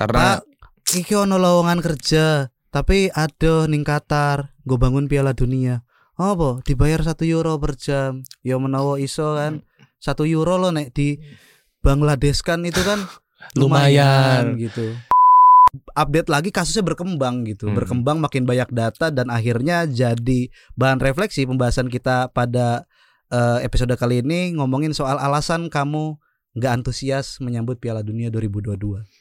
Karena Pak, iki ono lowongan kerja, tapi ada ning Qatar, gue bangun Piala Dunia. Apa? Dibayar satu euro per jam. Ya menawa iso kan. Satu euro lo nek di Bangladesh kan itu kan Lumayan. gitu. Update lagi kasusnya berkembang gitu, Hmm. berkembang makin banyak data dan akhirnya jadi bahan refleksi pembahasan kita pada eh, episode kali ini ngomongin soal alasan kamu nggak antusias menyambut Piala Dunia 2022.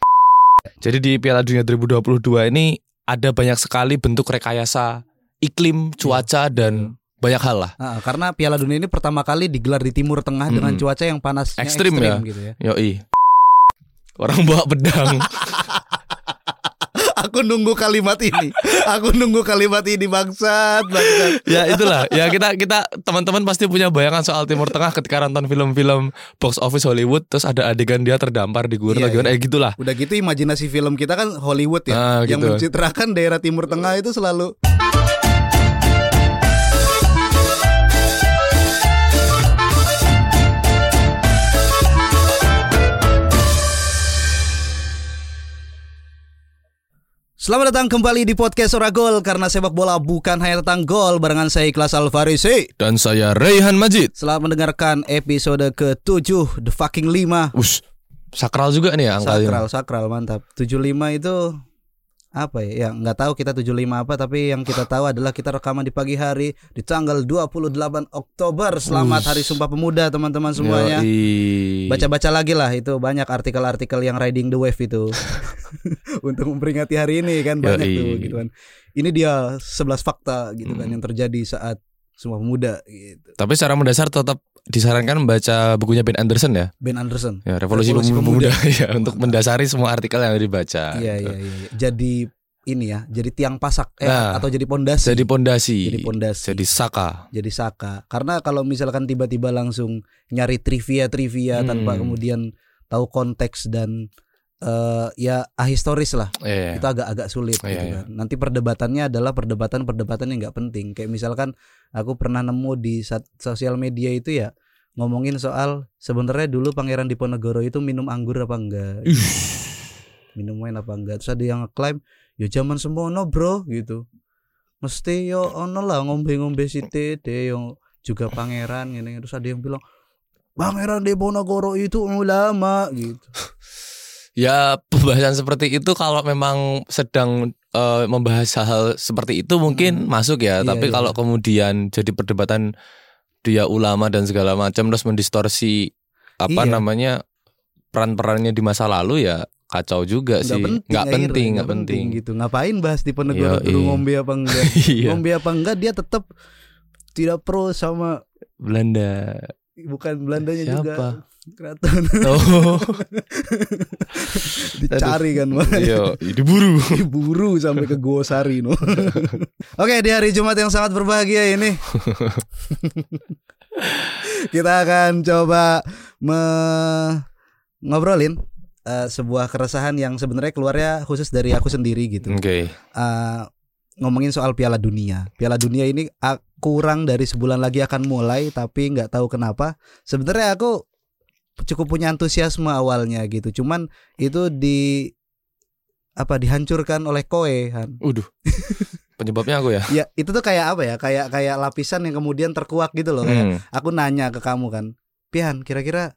Jadi di Piala Dunia 2022 ini ada banyak sekali bentuk rekayasa iklim, cuaca dan banyak hal lah. Ah, karena Piala Dunia ini pertama kali digelar di Timur Tengah dengan Mm-mm. cuaca yang panas Ekstrim ya. gitu ya. Yoi. Orang bawa pedang. Aku nunggu kalimat ini. Aku nunggu kalimat ini bangsat, bangsat. ya itulah. Ya kita kita teman-teman pasti punya bayangan soal Timur Tengah ketika nonton film-film box office Hollywood terus ada adegan dia terdampar di gurun Iya, gimana iya. eh gitulah. Udah gitu imajinasi film kita kan Hollywood ya, Ah, yang gitu. mencitrakan daerah Timur Tengah itu selalu Selamat datang kembali di podcast Ora Gol karena sepak bola bukan hanya tentang gol barengan saya Ikhlas Alfarisi. Dan saya Raihan Majid. Selamat mendengarkan episode ke-7 The Fucking 5 Ush, sakral juga nih ya angka Sakral, sakral mantap. 75 itu apa ya? Ya nggak tahu kita 75 apa tapi yang kita tahu adalah kita rekaman di pagi hari di tanggal 28 Oktober. Selamat Hari Sumpah Pemuda teman-teman semuanya. Baca-baca lagi lah itu banyak artikel-artikel yang riding the wave itu. Untuk memperingati hari ini kan banyak Yoi. tuh gitu kan. Ini dia 11 fakta gitu kan Hmm. yang terjadi saat Sumpah Pemuda gitu. Tapi secara mendasar tetap disarankan membaca bukunya Ben Anderson ya. Ben Anderson. Ya, Revolusi, Revolusi Pemuda, Pemuda. ya untuk mendasari semua artikel yang dibaca. Iya gitu. iya iya. iya. Jadi ini ya, jadi tiang pasak eh, Nah, atau jadi pondasi. Jadi pondasi. Jadi pondasi. Jadi saka. jadi saka. Karena kalau misalkan tiba-tiba langsung nyari trivia-trivia Hmm. tanpa kemudian tahu konteks dan eh, ya ahistoris lah, Iya. itu agak-agak sulit Iya, gitu iya. kan. Nanti perdebatannya adalah perdebatan-perdebatan yang nggak penting. Kayak misalkan aku pernah nemu di sosial media itu ya ngomongin soal sebenarnya dulu Pangeran Diponegoro itu minum anggur apa enggak? minum wine apa enggak. Terus ada yang ngeklaim ya zaman semono bro gitu. Mesti yo ono lah ngombe-ngombe sithik deh yang juga pangeran gini terus ada yang bilang pangeran Diponegoro itu ulama gitu. Ya pembahasan seperti itu kalau memang sedang eh, membahas hal seperti itu mungkin Hmm. masuk ya. Iya, Tapi iya. kalau kemudian jadi perdebatan dia ulama dan segala macam terus mendistorsi apa Iya. namanya peran-perannya di masa lalu ya kacau juga sih. nggak penting Nggak penting, nggak nggak penting. gitu ngapain bahas Diponegoro Iya, dulu iya. ngombe apa enggak Iya. ngombe apa enggak dia tetap tidak pro sama Belanda. Bukan Belandanya Siapa? juga keraton Oh, dicari kan makanya iya, diburu. diburu sampai ke Gosari no. Oke di hari Jumat yang sangat berbahagia ini kita akan coba me- ngobrolin eh, sebuah keresahan yang sebenarnya keluarnya khusus dari aku sendiri gitu. Oke. Eh, ngomongin soal Piala Dunia. Piala Dunia ini ah, kurang dari sebulan lagi akan mulai tapi nggak tahu kenapa. Sebenarnya aku cukup punya antusiasme awalnya gitu. Cuman itu di apa dihancurkan oleh Koe Han. Uduh. Penyebabnya aku ya. Ya itu tuh kayak apa ya? Kayak kayak lapisan yang kemudian terkuak gitu loh. Kayak Hmm. aku nanya ke kamu kan, Pian, kira-kira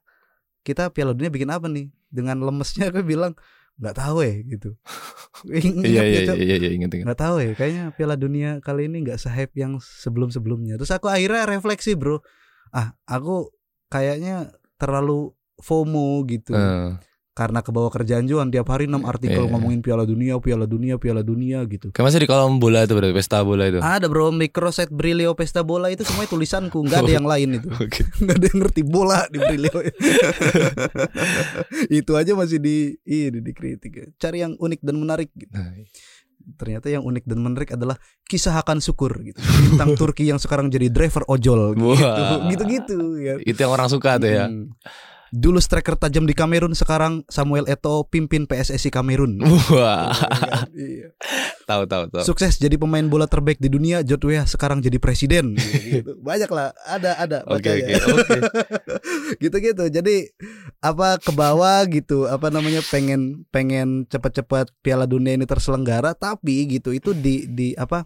kita Piala Dunia bikin apa nih? Dengan lemesnya aku bilang nggak tahu ya gitu. Ingat Iya ya, iya Cok? iya iya ingat ingat. nggak tahu ya kayaknya Piala Dunia kali ini nggak sehype yang sebelum sebelumnya terus aku akhirnya refleksi bro ah aku kayaknya terlalu FOMO gitu Eh, karena kebawa kerjaan juga tiap hari enam artikel Iya. ngomongin Piala Dunia Piala Dunia Piala Dunia gitu Kayak masih di kolam bola itu berarti pesta bola itu. ada bro microset Brilio Pesta Bola itu semuanya tulisanku nggak ada yang lain itu Oke. nggak ada yang ngerti bola di Brilio itu aja masih di ini dikritik cari yang unik dan menarik gitu. Nah, ternyata yang unik dan menarik adalah kisah akan syukur gitu tentang Turki yang sekarang jadi driver ojol gitu Wah. gitu gitu ya itu yang orang suka tuh ya. Hmm. Dulu striker tajam di Kamerun, sekarang Samuel Eto'o pimpin PSSI Kamerun. Wah, Iya. tahu tahu tahu. Sukses jadi pemain bola terbaik di dunia, Weah sekarang jadi presiden. Gitu. Banyak lah, ada ada. Oke oke oke. gitu-gitu. Jadi apa ke bawah gitu, apa namanya pengen pengen cepat-cepat Piala Dunia ini terselenggara, tapi gitu itu di di apa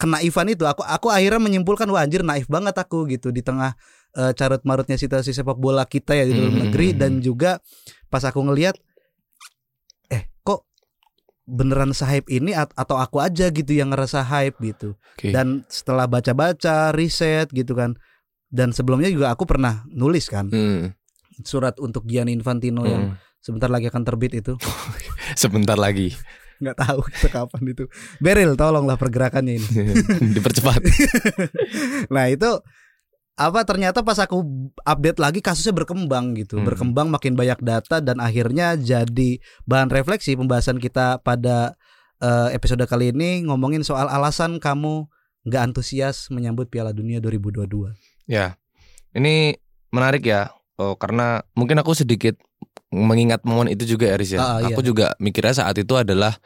kenaifan itu aku aku akhirnya menyimpulkan wah anjir naif banget aku gitu di tengah eh, carut marutnya situasi sepak bola kita ya di dalam Hmm. negeri dan juga pas aku ngelihat eh kok beneran hype ini at- atau aku aja gitu yang ngerasa hype gitu Oke. dan setelah baca-baca riset gitu kan dan sebelumnya juga aku pernah nulis kan Hmm, surat untuk Gianni Infantino yang hmm. sebentar lagi akan terbit itu Sebentar lagi nggak tahu kapan itu Beril tolonglah pergerakannya ini dipercepat. nah itu apa ternyata pas aku update lagi kasusnya berkembang gitu Hmm. berkembang makin banyak data dan akhirnya jadi bahan refleksi pembahasan kita pada eh, episode kali ini ngomongin soal alasan kamu nggak antusias menyambut Piala Dunia 2022 Ya, ini menarik ya. Oh, karena mungkin aku sedikit mengingat momen itu juga Aris ya. Iya. Aku juga mikirnya saat itu adalah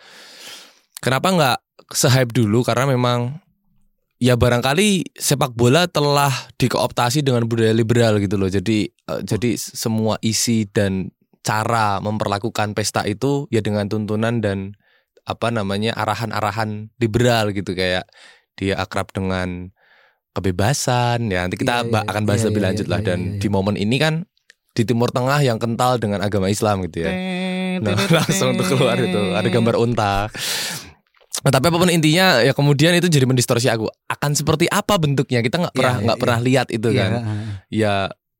kenapa nggak se-hype dulu karena memang ya barangkali sepak bola telah dikooptasi dengan budaya liberal gitu loh. Jadi eh, jadi semua isi dan cara memperlakukan pesta itu ya dengan tuntunan dan apa namanya arahan-arahan liberal gitu. Kayak dia akrab dengan kebebasan. Ya nanti kita Iya, iya, akan bahas iya, lebih iya, lanjut lah. iya, dan di momen ini kan di Timur Tengah yang kental dengan agama Islam gitu ya. Nah, langsung tuh keluar itu. Ada gambar unta tapi apa pun intinya ya kemudian itu jadi mendistorsi aku akan seperti apa bentuknya kita nggak Iya, pernah iya, nggak iya. pernah lihat itu Iya, kan ya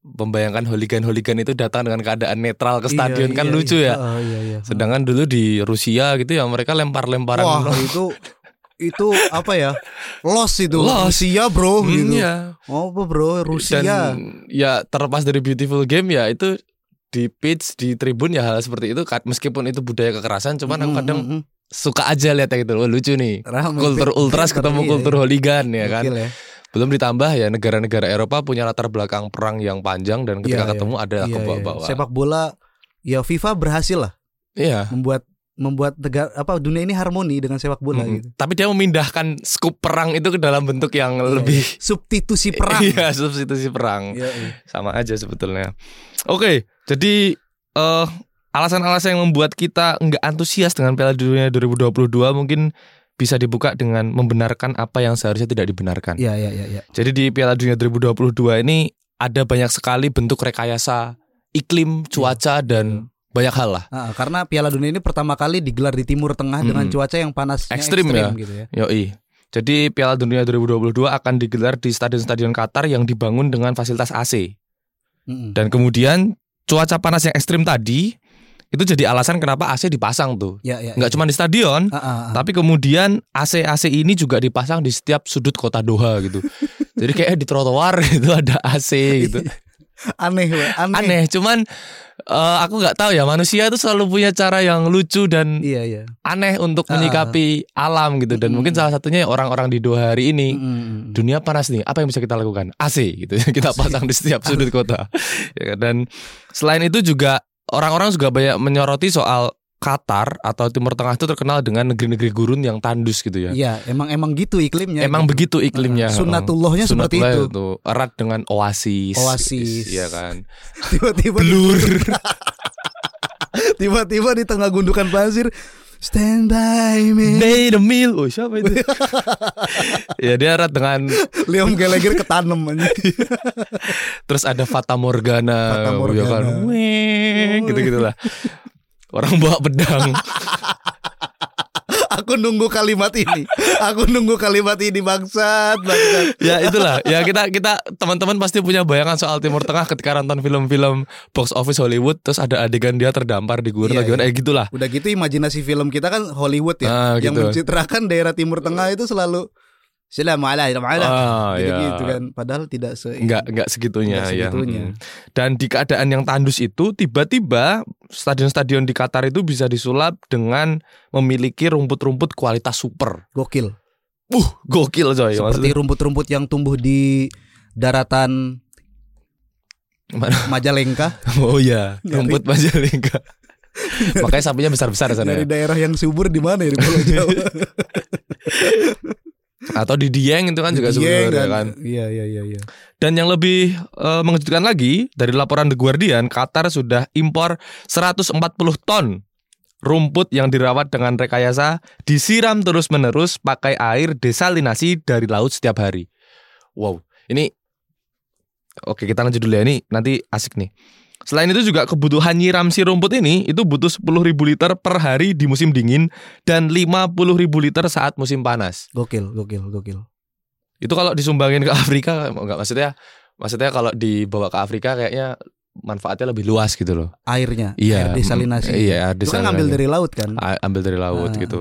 membayangkan holigan-holigan itu datang dengan keadaan netral ke stadion Iya, kan iya, lucu iya. ya Oh, iya, iya. sedangkan dulu di Rusia gitu ya mereka lempar-lemparan Wah itu itu apa ya loss itu Loss. Rusia bro Hmm, gitu ya. oh apa bro Rusia Dan ya terlepas dari beautiful game ya itu di pitch di tribun ya hal seperti itu meskipun itu budaya kekerasan cuman aku Mm, kadang mm, mm. Suka aja lihat gitu oh, lucu nih kultur ultras ketemu iya, kultur iya. hooligan ya kan ya. belum ditambah ya negara-negara Eropa punya latar belakang perang yang panjang dan ketika Iya, iya. ketemu ada Iya, iya. kebawa-bawa sepak bola ya FIFA berhasil lah iya membuat membuat negara apa dunia ini harmoni dengan sepak bola Mm-mm. gitu tapi dia memindahkan skup perang itu ke dalam bentuk yang Iya, lebih substitusi perang iya substitusi perang Iya, iya. sama aja sebetulnya. Oke, jadi eh alasan-alasan yang membuat kita nggak antusias dengan Piala Dunia 2022 mungkin bisa dibuka dengan membenarkan apa yang seharusnya tidak dibenarkan. Iya, iya, iya, iya. Jadi di Piala Dunia 2022 ini ada banyak sekali bentuk rekayasa iklim, cuaca dan banyak hal lah. Ah, karena Piala Dunia ini pertama kali digelar di Timur Tengah dengan Mm. cuaca yang panas Ekstrim ya. gitu ya. Yoi. Jadi Piala Dunia 2022 akan digelar di stadion-stadion Qatar yang dibangun dengan fasilitas AC. Mm-mm. Dan kemudian cuaca panas yang ekstrim tadi itu jadi alasan kenapa AC dipasang tuh. Ya, ya. Nggak cuma di stadion, Ah, ah, ah. tapi kemudian AC AC ini juga dipasang di setiap sudut kota Doha gitu. jadi kayak di trotoar itu ada AC gitu. aneh, aneh. Aneh, cuman eh, aku nggak tahu ya manusia itu selalu punya cara yang lucu dan Iya, iya. aneh untuk menyikapi alam gitu dan Mm. mungkin salah satunya orang-orang di Doha hari ini Mm-mm. dunia panas nih apa yang bisa kita lakukan AC gitu kita pasang di setiap sudut kota Ya kan? dan selain itu juga orang-orang juga banyak menyoroti soal Qatar atau Timur Tengah itu terkenal dengan negeri-negeri gurun yang tandus gitu ya Iya, emang emang gitu iklimnya. emang gitu. begitu iklimnya Ah, Sunnatullahnya seperti Sunnatullah itu. erat dengan oasis Oasis. Iya kan Tiba-tiba blur tiba-tiba di tengah gundukan pasir stand by me. made a meal oh siapa itu ya dia erat dengan Liam Gallagher ketanem aja. terus ada Fata Morgana, Fata Morgana. ya kan Weng, gitu-gitulah orang bawa pedang Aku nunggu kalimat ini. Aku nunggu kalimat ini bangsat, bangsat. ya itulah ya kita kita teman-teman pasti punya bayangan soal Timur Tengah ketika nonton film-film box office Hollywood terus ada adegan dia terdampar di gurun Iya, atau gimana iya. eh gitulah Udah gitu imajinasi film kita kan Hollywood ya, Ah, yang gitu. mencitrakan daerah Timur Tengah itu selalu Assalamualaikum ah gitu, ya gitu kan. Padahal tidak se nggak nggak segitunya, Nggak ya segitunya. Mm. dan di keadaan yang tandus itu tiba-tiba stadion-stadion di Qatar itu bisa disulap dengan memiliki rumput-rumput kualitas super gokil. uh gokil coy Seperti rumput-rumput yang tumbuh di daratan Mana? Majalengka Oh iya, rumput Majalengka. Makanya sapinya besar-besar sana dari ya. daerah yang subur di mana ya di Pulau Jawa Atau di Dieng itu kan juga Dieng subur ya kan. iya iya iya iya Dan yang lebih eh, mengejutkan lagi dari laporan The Guardian, Qatar sudah impor 140 ton rumput yang dirawat dengan rekayasa disiram terus-menerus pakai air desalinasi dari laut setiap hari. Wow, ini Oke, kita lanjut dulu ya. Ini nanti asik nih. Selain itu juga kebutuhan nyiram si rumput ini itu butuh 10.000 liter per hari di musim dingin dan 50.000 liter saat musim panas. gokil gokil gokil Itu kalau disumbangin ke Afrika enggak maksudnya maksudnya kalau dibawa ke Afrika kayaknya manfaatnya lebih luas gitu loh. airnya Iya. air desalinasi Iya, air itu kan ngambil desalinasi. dari laut kan A- ambil dari laut Ah. gitu.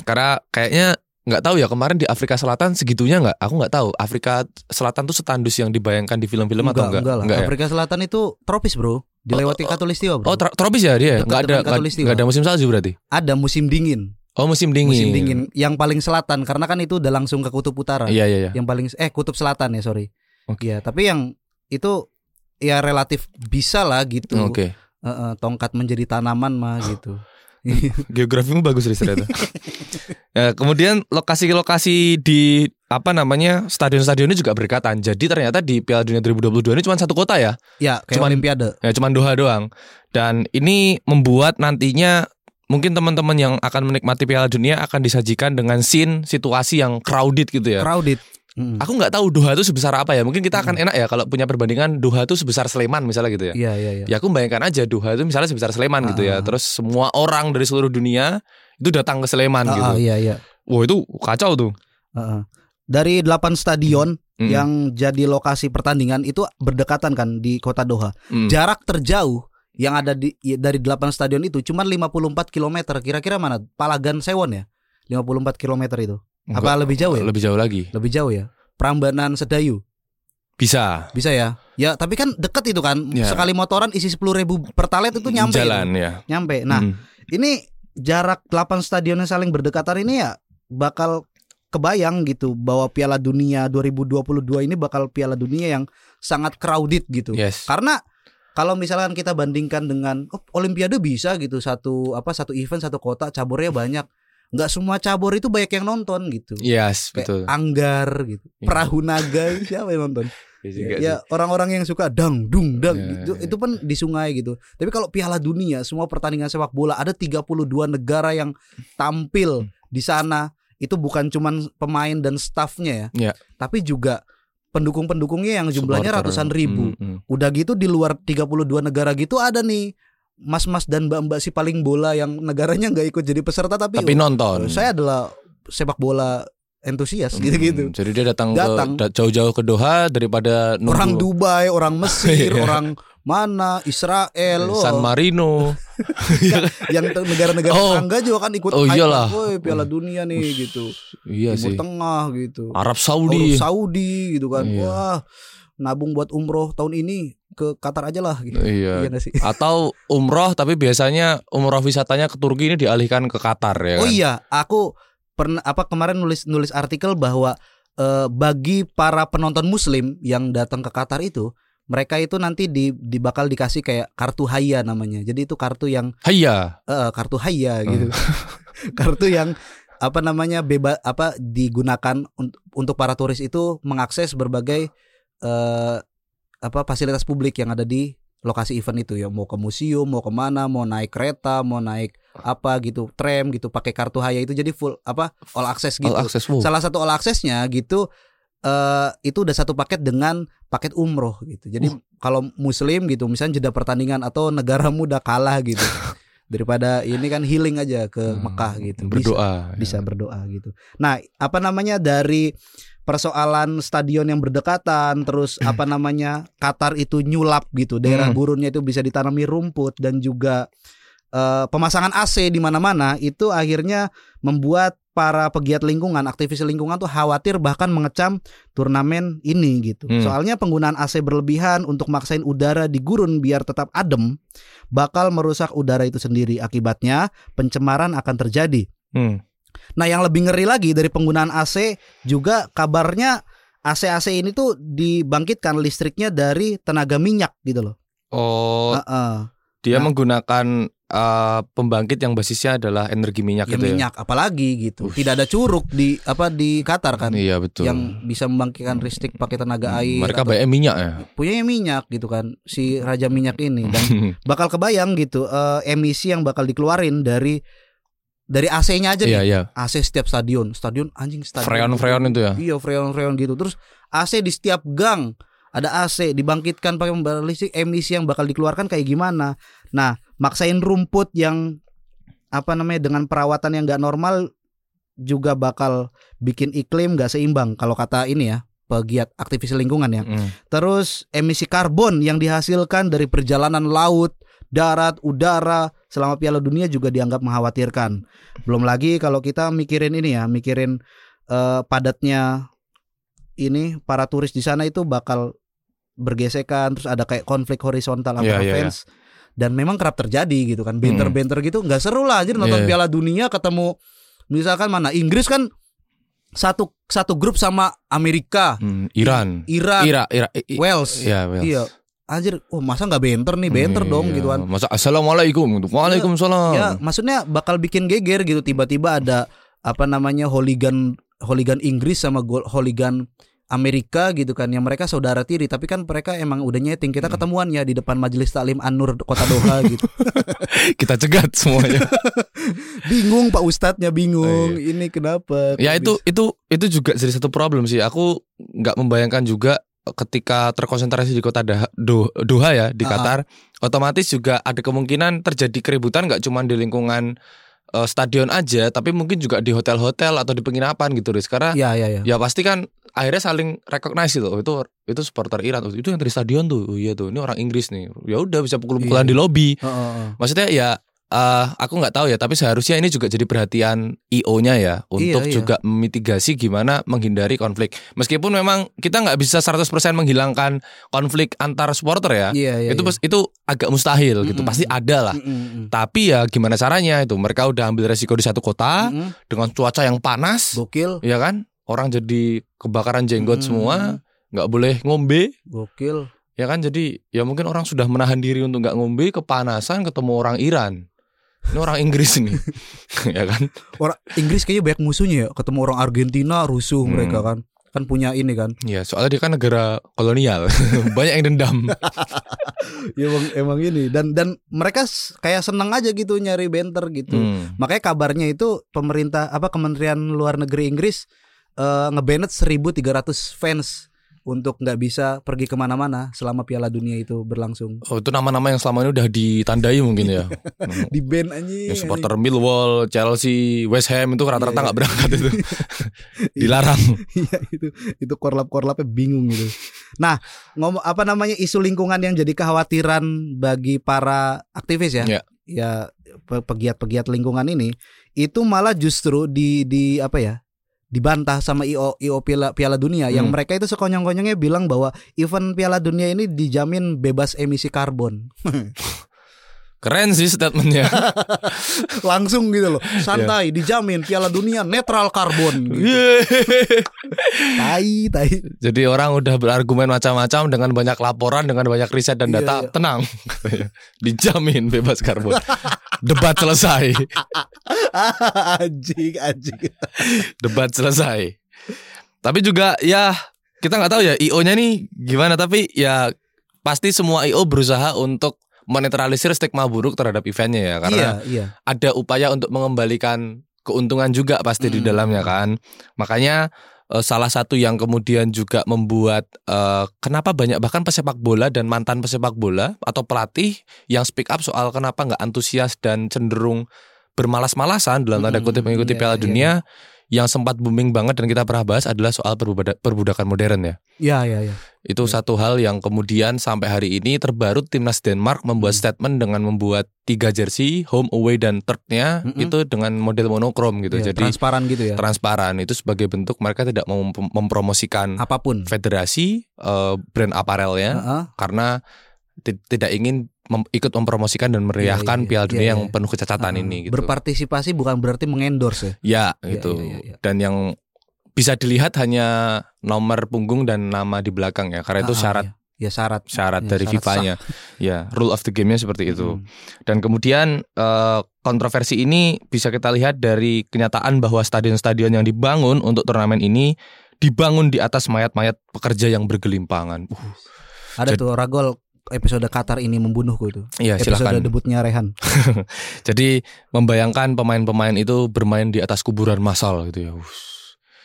Karena kayaknya nggak tahu ya kemarin di Afrika Selatan segitunya nggak? Aku nggak tahu. Afrika Selatan tuh setandus yang dibayangkan di film-film atau enggak? enggak lah ya? Afrika Selatan itu tropis bro dilewati Oh, oh, katulistiwa bro Oh, tropis ya dia? Nggak ada nggak ada musim salju berarti? ada musim dingin Oh, musim dingin. musim dingin yang paling selatan karena kan itu udah langsung ke kutub utara Iya, iya, iya. yang paling eh kutub selatan ya sorry Oke. Iya tapi yang itu ya relatif bisa lah gitu Oke. Eh, eh, tongkat menjadi tanaman mah gitu Geografimu bagus Riz ternyata. ya, kemudian lokasi-lokasi di apa namanya stadion-stadion ini juga berdekatan. Jadi ternyata di Piala Dunia 2022 ini cuma satu kota ya. ya kayak Cuman- olimpiade Ya cuma Doha doang. Dan ini membuat nantinya mungkin teman-teman yang akan menikmati Piala Dunia akan disajikan dengan scene situasi yang crowded gitu ya. crowded Mm. Aku nggak tahu Doha itu sebesar apa ya. Mungkin kita akan enak ya kalau punya perbandingan Doha itu sebesar Sleman misalnya gitu ya. iya iya iya Ya aku bayangkan aja Doha itu misalnya sebesar Sleman gitu Ah. ya. Terus semua orang dari seluruh dunia itu datang ke Sleman Ah, gitu. ah, iya iya Wah itu kacau tuh. Ah, ah. dari 8 stadion Mm. yang jadi lokasi pertandingan itu berdekatan kan di kota Doha Mm. jarak terjauh yang ada di ya, dari 8 stadion itu cuma 54 km kira-kira mana Palagan Sewon ya 54 km itu apa Enggak, lebih jauh ya Lebih jauh lagi. lebih jauh ya Prambanan Sedayu Bisa. bisa ya ya tapi kan deket itu kan Ya. sekali motoran isi 10.000 ribu pertalet itu nyampe Jalan itu. ya. nyampe nah Mm. ini jarak 8 stadion yang saling berdekatan ini ya bakal kebayang gitu bahwa Piala Dunia 2022 ini bakal Piala Dunia yang sangat crowded gitu. Yes. Karena kalau misalkan kita bandingkan dengan oh, Olimpiade bisa gitu satu apa satu event satu kota caburnya banyak. Nggak semua cabur itu banyak yang nonton gitu. Yes, Kayak betul. Anggar gitu. Iya. Perahu naga siapa yang nonton? Iya ya orang-orang yang suka dang dung dang Ya, itu ya. itu pun di sungai gitu. Tapi kalau Piala Dunia semua pertandingan sepak bola ada 32 negara yang tampil Hmm. di sana. Itu bukan cuman pemain dan staffnya ya. Ya. Tapi juga pendukung-pendukungnya yang jumlahnya Supporter. ratusan ribu. Mm, mm. Udah gitu di luar 32 negara gitu ada nih mas-mas dan mbak-mbak si paling bola yang negaranya nggak ikut jadi peserta tapi, Tapi nonton. saya adalah sepak bola entusias Hmm, gitu-gitu. Jadi dia datang, Datang. ke jauh-jauh ke Doha daripada nunggu Orang Dubai, orang Mesir, Iya. orang mana Israel, oh, San Marino. yang negara-negara Oh. tetangga juga kan ikut Oh, iyalah. "Woi, Piala Dunia nih gitu. iya Timur sih. Tengah gitu. Arab Arab Saudi. Saudi gitu kan. Iya. Wah, nabung buat umroh tahun ini ke Qatar aja lah gitu. Iya. Iya sih? Atau umroh tapi biasanya umroh wisatanya ke Turki ini dialihkan ke Qatar ya kan. Oh iya, aku pernah apa kemarin nulis nulis artikel bahwa eh, bagi para penonton muslim yang datang ke Qatar itu mereka itu nanti di, di bakal dikasih kayak kartu haya namanya. Jadi itu kartu yang Hayya. eh, kartu haya gitu. kartu yang apa namanya bebas apa digunakan untuk, untuk para turis itu mengakses berbagai eh, apa fasilitas publik yang ada di lokasi event itu ya mau ke museum mau ke mana mau naik kereta mau naik apa gitu tram gitu pakai kartu haya itu jadi full apa all access gitu All access. Wow. salah satu all accessnya gitu eh itu udah satu paket dengan paket umroh gitu jadi kalau muslim gitu misalnya jeda pertandingan atau negaramu udah kalah gitu daripada ini kan healing aja ke Hmm, Mekah gitu Bisa- Berdoa. bisa, ya. berdoa gitu nah apa namanya dari persoalan stadion yang berdekatan terus apa namanya Qatar itu nyulap gitu daerah Hmm. gurunnya itu bisa ditanami rumput dan juga eh, pemasangan AC di mana-mana itu akhirnya membuat para pegiat lingkungan, aktivis lingkungan tuh khawatir bahkan mengecam turnamen ini gitu. Hmm. Soalnya penggunaan AC berlebihan untuk maksain udara di gurun biar tetap adem bakal merusak udara itu sendiri. Akibatnya pencemaran akan terjadi. Hmm. Nah, yang lebih ngeri lagi dari penggunaan AC juga kabarnya AC-AC ini tuh dibangkitkan listriknya dari tenaga minyak gitu loh. Oh, Heeh. dia nah. menggunakan eh, pembangkit yang basisnya adalah energi minyak Ya gitu minyak apalagi gitu. Ush. Tidak ada curug di apa di Qatar ya. kan Iya betul. yang bisa membangkitkan listrik pakai tenaga Hmm, air. Mereka banyak minyak ya. punya minyak gitu kan si raja minyak ini dan bakal kebayang gitu eh, emisi yang bakal dikeluarin dari dari AC-nya aja Iya nih. iya. AC setiap stadion, stadion anjing stadion. Freon-freon itu ya. Iya, freon-freon gitu. Terus AC di setiap gang ada AC dibangkitkan pakai pembangkit listrik emisi yang bakal dikeluarkan kayak gimana. Nah, maksain rumput yang apa namanya dengan perawatan yang nggak normal juga bakal bikin iklim nggak seimbang kalau kata ini ya pegiat aktivis lingkungan ya. Mm. Terus emisi karbon yang dihasilkan dari perjalanan laut, darat, udara selama Piala Dunia juga dianggap mengkhawatirkan. Belum lagi kalau kita mikirin ini ya, mikirin eh, padatnya ini para turis di sana itu bakal bergesekan, terus ada kayak konflik horizontal antara iya, fans. Dan memang kerap terjadi gitu kan, benter-benter gitu nggak seru lah. Jadi nonton Iya. Piala Dunia ketemu misalkan mana Inggris kan satu satu grup sama Amerika, Hmm, Iran. Iran, Ira, Ira, i- i- Wales. Iya, Wales. Iya. Anjir, oh masa nggak benter nih, benter dong Iya. gitu kan. Masa assalamualaikum gitu. Waalaikumsalam. Ya, maksudnya bakal bikin geger gitu tiba-tiba ada apa namanya hooligan hooligan Inggris sama gol hooligan Amerika gitu kan yang mereka saudara tiri tapi kan mereka emang udah nyeting Hmm. kita ketemuan ya di depan Majelis Taklim An-Nur Kota Doha gitu. Kita cegat semuanya. bingung Pak Ustadznya bingung. Oh, Ini kenapa? ya itu bisa- itu itu juga jadi satu problem sih. Aku nggak membayangkan juga ketika terkonsentrasi di kota Doha ya di Ah, ah. Qatar, otomatis juga ada kemungkinan terjadi keributan nggak cuma di lingkungan eh, stadion aja, tapi mungkin juga di hotel-hotel atau di penginapan gitu, Riz. Karena Ya ya ya. ya pasti kan akhirnya saling recognize. Oh, itu itu supporter Iran, Oh, itu yang dari stadion tuh. Oh, iya tuh, ini orang Inggris nih. Ya udah bisa pukul-pukulan Iya. di lobi. Heeh, heeh. Maksudnya ya eh, aku nggak tahu ya, tapi seharusnya ini juga jadi perhatian IO-nya ya untuk iya. juga memitigasi gimana menghindari konflik. Meskipun memang kita nggak bisa 100% menghilangkan konflik antar supporter ya. Iya iya. itu iya. itu agak mustahil gitu, Mm-mm. pasti ada lah. Mm, mm, mm. Tapi ya gimana caranya itu? Mereka udah ambil resiko di satu kota Mm, mm. dengan cuaca yang panas, Gokil. ya kan? Orang jadi kebakaran jenggot Mm, semua, mm, nggak boleh ngombe, Gokil. ya kan? Jadi ya mungkin orang sudah menahan diri untuk nggak ngombe, kepanasan ketemu orang Iran. Ini orang Inggris nih, ya kan? Orang Inggris kayaknya banyak musuhnya ya. Ketemu orang Argentina rusuh Hmm. mereka kan. Kan punya ini kan. Ya soalnya dia kan negara kolonial, banyak yang dendam. ya emang, emang ini dan dan mereka kayak seneng aja gitu nyari benter gitu. Hmm. Makanya kabarnya itu pemerintah apa Kementerian Luar Negeri Inggris eh ngebanet 1300 fans untuk nggak bisa pergi ke mana-mana selama Piala Dunia itu berlangsung. Oh itu nama-nama yang selama ini udah ditandai mungkin ya. Hmm. Di ban anjing. Ya, supporter Millwall, Chelsea, West Ham itu rata-rata Iya, nggak iya. berangkat itu, anjing. dilarang. Iya itu itu korlap-korlapnya bingung gitu. Nah, ngomong apa namanya isu lingkungan yang jadi kekhawatiran bagi para aktivis ya. Iya. Ya pe- pegiat-pegiat lingkungan ini itu malah justru di di apa ya? Dibantah sama IO IO Piala, Piala Dunia yang Hmm. mereka itu sekonyong-konyongnya bilang bahwa event Piala Dunia ini dijamin bebas emisi karbon. Keren sih statementnya. Langsung gitu loh. Iya. Santai dijamin Piala Dunia netral karbon. Gitu. Yeay. Tai tai. Jadi orang udah berargumen macam-macam dengan banyak laporan, dengan banyak riset dan data. iya. Tenang, dijamin bebas karbon. Debat selesai, anjing anjing. debat selesai. Tapi juga ya kita nggak tahu ya IO-nya nih gimana. Tapi ya pasti semua IO berusaha untuk menetralisir stigma buruk terhadap eventnya ya karena Iya, iya. ada upaya untuk mengembalikan keuntungan juga pasti di Hmm. dalamnya kan. Makanya eh, salah satu yang kemudian juga membuat eh, kenapa banyak bahkan pesepak bola dan mantan pesepak bola atau pelatih yang speak up soal kenapa nggak antusias dan cenderung bermalas-malasan dalam tanda Hmm, kutip mengikuti iya, Piala iya. Yang sempat booming banget dan kita pernah bahas adalah soal perbuda- perbudakan modern ya. Iya, iya, iya. Itu Iya. satu hal yang kemudian sampai hari ini terbaru timnas Denmark membuat Hmm. statement dengan membuat tiga jersey home away dan third-nya Mm-mm. itu dengan model monokrom gitu. Iya, Jadi transparan gitu ya. transparan itu sebagai bentuk mereka tidak mau mem- mempromosikan Apa pun. federasi eh, brand aparelnya Heeh. karena ti- tidak ingin mem- ikut mempromosikan dan meriahkan iya, iya. Piala Iya, Dunia iya. yang penuh kecacatan Heeh. ini gitu. Berpartisipasi bukan berarti mengendorse ya. Ya Iya, gitu. iya, iya, iya. Dan yang bisa dilihat hanya nomor punggung dan nama di belakang ya karena itu Ah, syarat iya. Ya syarat. syarat Ya, dari FIFA-nya. Ya, rule of the game-nya seperti itu. Hmm. Dan kemudian eh, kontroversi ini bisa kita lihat dari kenyataan bahwa stadion-stadion yang dibangun untuk turnamen ini dibangun di atas mayat-mayat pekerja yang bergelimpangan. Uh, Ada Jadi- tuh Ragol episode Qatar ini membunuhku itu. ya Episode silakan. debutnya Rehan. Jadi membayangkan pemain-pemain itu bermain di atas kuburan massal gitu ya.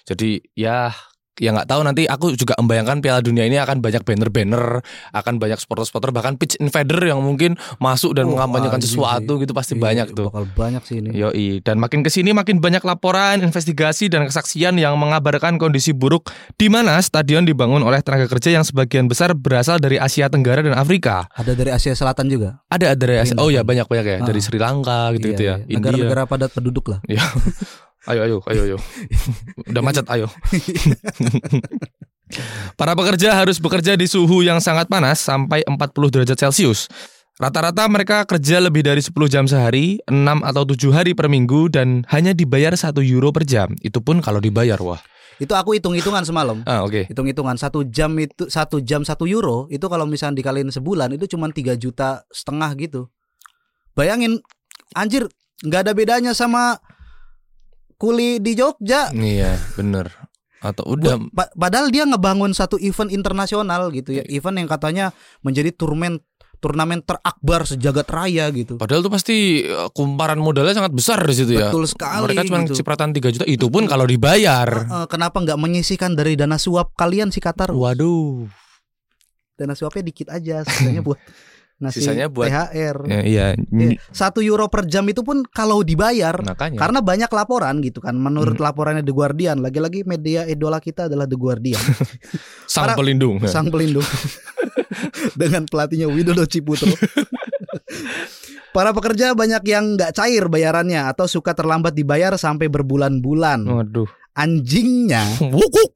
Jadi ya ya nggak tahu nanti aku juga membayangkan Piala Dunia ini akan banyak banner-banner, akan banyak supporter-supporter bahkan pitch invader yang mungkin masuk dan Oh, mengampanyekan anjing sesuatu sih. gitu pasti Iya, banyak tuh. Bakal banyak sih ini. Yoi, dan makin ke sini makin banyak laporan, investigasi dan kesaksian yang mengabarkan kondisi buruk di mana stadion dibangun oleh tenaga kerja yang sebagian besar berasal dari Asia Tenggara dan Afrika. Ada dari Asia Selatan juga. Ada dari Asia, oh ya kan? banyak banyak ya, dari Ah. Sri Lanka gitu gitu ya, Iya, iya. India. Negara-negara padat penduduk lah. Ayo ayo ayo ayo. Udah macet ayo. Para pekerja harus bekerja di suhu yang sangat panas sampai 40 derajat Celcius. Rata-rata mereka kerja lebih dari 10 jam sehari, 6 atau 7 hari per minggu dan hanya dibayar 1 euro per jam. Itu pun kalau dibayar, wah. Itu aku hitung-hitungan semalam. Ah, oke. Hitung-hitungan satu jam itu satu jam satu euro itu kalau misalnya dikaliin sebulan itu cuma 3 juta setengah gitu. Bayangin, anjir nggak ada bedanya sama kuli di Jogja. Iya, bener. Atau udah Pa- padahal dia ngebangun satu event internasional gitu ya, event yang katanya menjadi turnamen turnamen terakbar sejagat raya gitu. Padahal tuh pasti eh, kumparan modalnya sangat besar di situ ya. Betul sekali Mereka cuma gitu. cipratan 3 juta itu pun kalau dibayar. Eh, kenapa nggak menyisihkan dari dana suap kalian si Qatar? Waduh. Dana suapnya dikit aja, sisanya buat ngasih Sisanya buat- THR. Ya, iya, Eh, Satu euro per jam itu pun kalau dibayar makanya. karena banyak laporan gitu kan. Menurut Hmm. laporannya The Guardian, lagi-lagi media idola kita adalah The Guardian, sang para- pelindung. sang pelindung dengan pelatihnya Widodo Ciputro. Para pekerja banyak yang nggak cair bayarannya atau suka terlambat dibayar sampai berbulan-bulan. Waduh. Anjingnya Wukuk.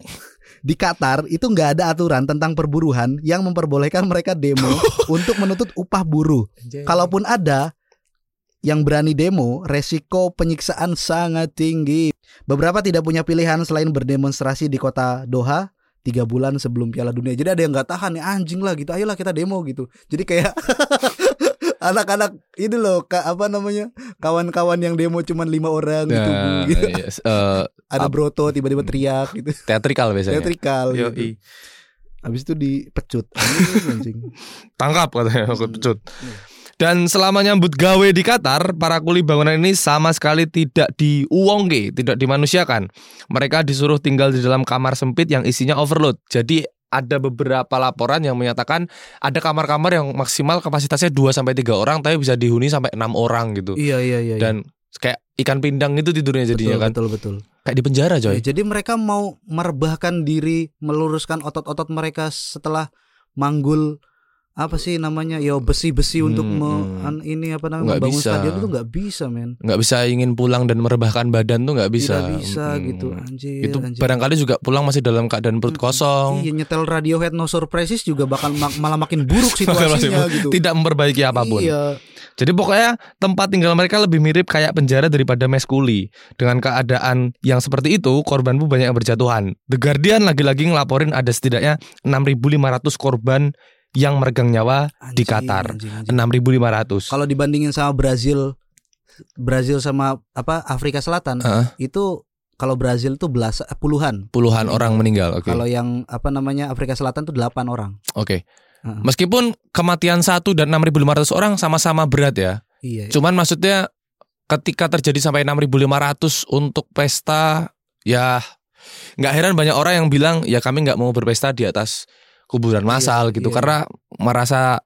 Di Qatar itu nggak ada aturan tentang perburuhan yang memperbolehkan mereka demo untuk menuntut upah buruh. Kalaupun ada yang berani demo, resiko penyiksaan sangat tinggi. Beberapa tidak punya pilihan selain berdemonstrasi di kota Doha tiga bulan sebelum Piala Dunia. Jadi ada yang nggak tahan ya anjing lah gitu. Ayolah kita demo gitu. Jadi kayak anak-anak ini loh ka- apa namanya kawan-kawan yang demo cuman lima orang gitu. Nah, gitu. yes, eh, Ada Broto tiba-tiba teriak gitu. teatrikal biasanya. Teatrikal gitu. Yoi. Habis itu dipecut. Tangkap katanya aku Hmm. pecut. Dan selama nyambut gawe di Qatar, para kuli bangunan ini sama sekali tidak diuongke, tidak dimanusiakan. Mereka disuruh tinggal di dalam kamar sempit yang isinya overload. Jadi ada beberapa laporan yang menyatakan ada kamar-kamar yang maksimal kapasitasnya 2 sampai 3 orang tapi bisa dihuni sampai 6 orang gitu. Iya iya iya. iya. Dan kayak ikan pindang itu tidurnya jadinya betul, kan. betul betul. Kayak di penjara, coy. Ya, jadi mereka mau merebahkan diri, meluruskan otot-otot mereka setelah manggul apa sih namanya ya besi-besi Hmm, untuk me- hmm. an- ini apa namanya membangun bisa. stadion itu nggak bisa men nggak bisa ingin pulang dan merebahkan badan tuh nggak bisa. tidak bisa Mm. gitu anjir Itu anjir. barangkali juga pulang masih dalam keadaan perut Mm, kosong. iya nyetel Radiohead No Surprises juga bakal ma- malah makin buruk situasinya gitu Tidak memperbaiki apa pun. iya Jadi pokoknya tempat tinggal mereka lebih mirip kayak penjara daripada mes kuli. Dengan keadaan yang seperti itu, korban pun banyak yang berjatuhan. The Guardian lagi-lagi ngelaporin ada setidaknya 6.500 korban yang meregang nyawa di Anjing, Qatar. anjing, anjing. 6.500. kalau dibandingin sama Brazil Brazil sama apa Afrika Selatan Heeh. itu kalau Brazil tuh belas puluhan Puluhan orang meninggal. Oke. Kalau yang apa namanya Afrika Selatan tuh 8 orang. Oke. Heeh. Meskipun kematian satu dan 6.500 orang sama-sama berat ya. Iya. Cuman maksudnya ketika terjadi sampai 6.500 untuk pesta ya nggak heran banyak orang yang bilang ya kami nggak mau berpesta di atas kuburan Iya, massal gitu. iya. karena merasa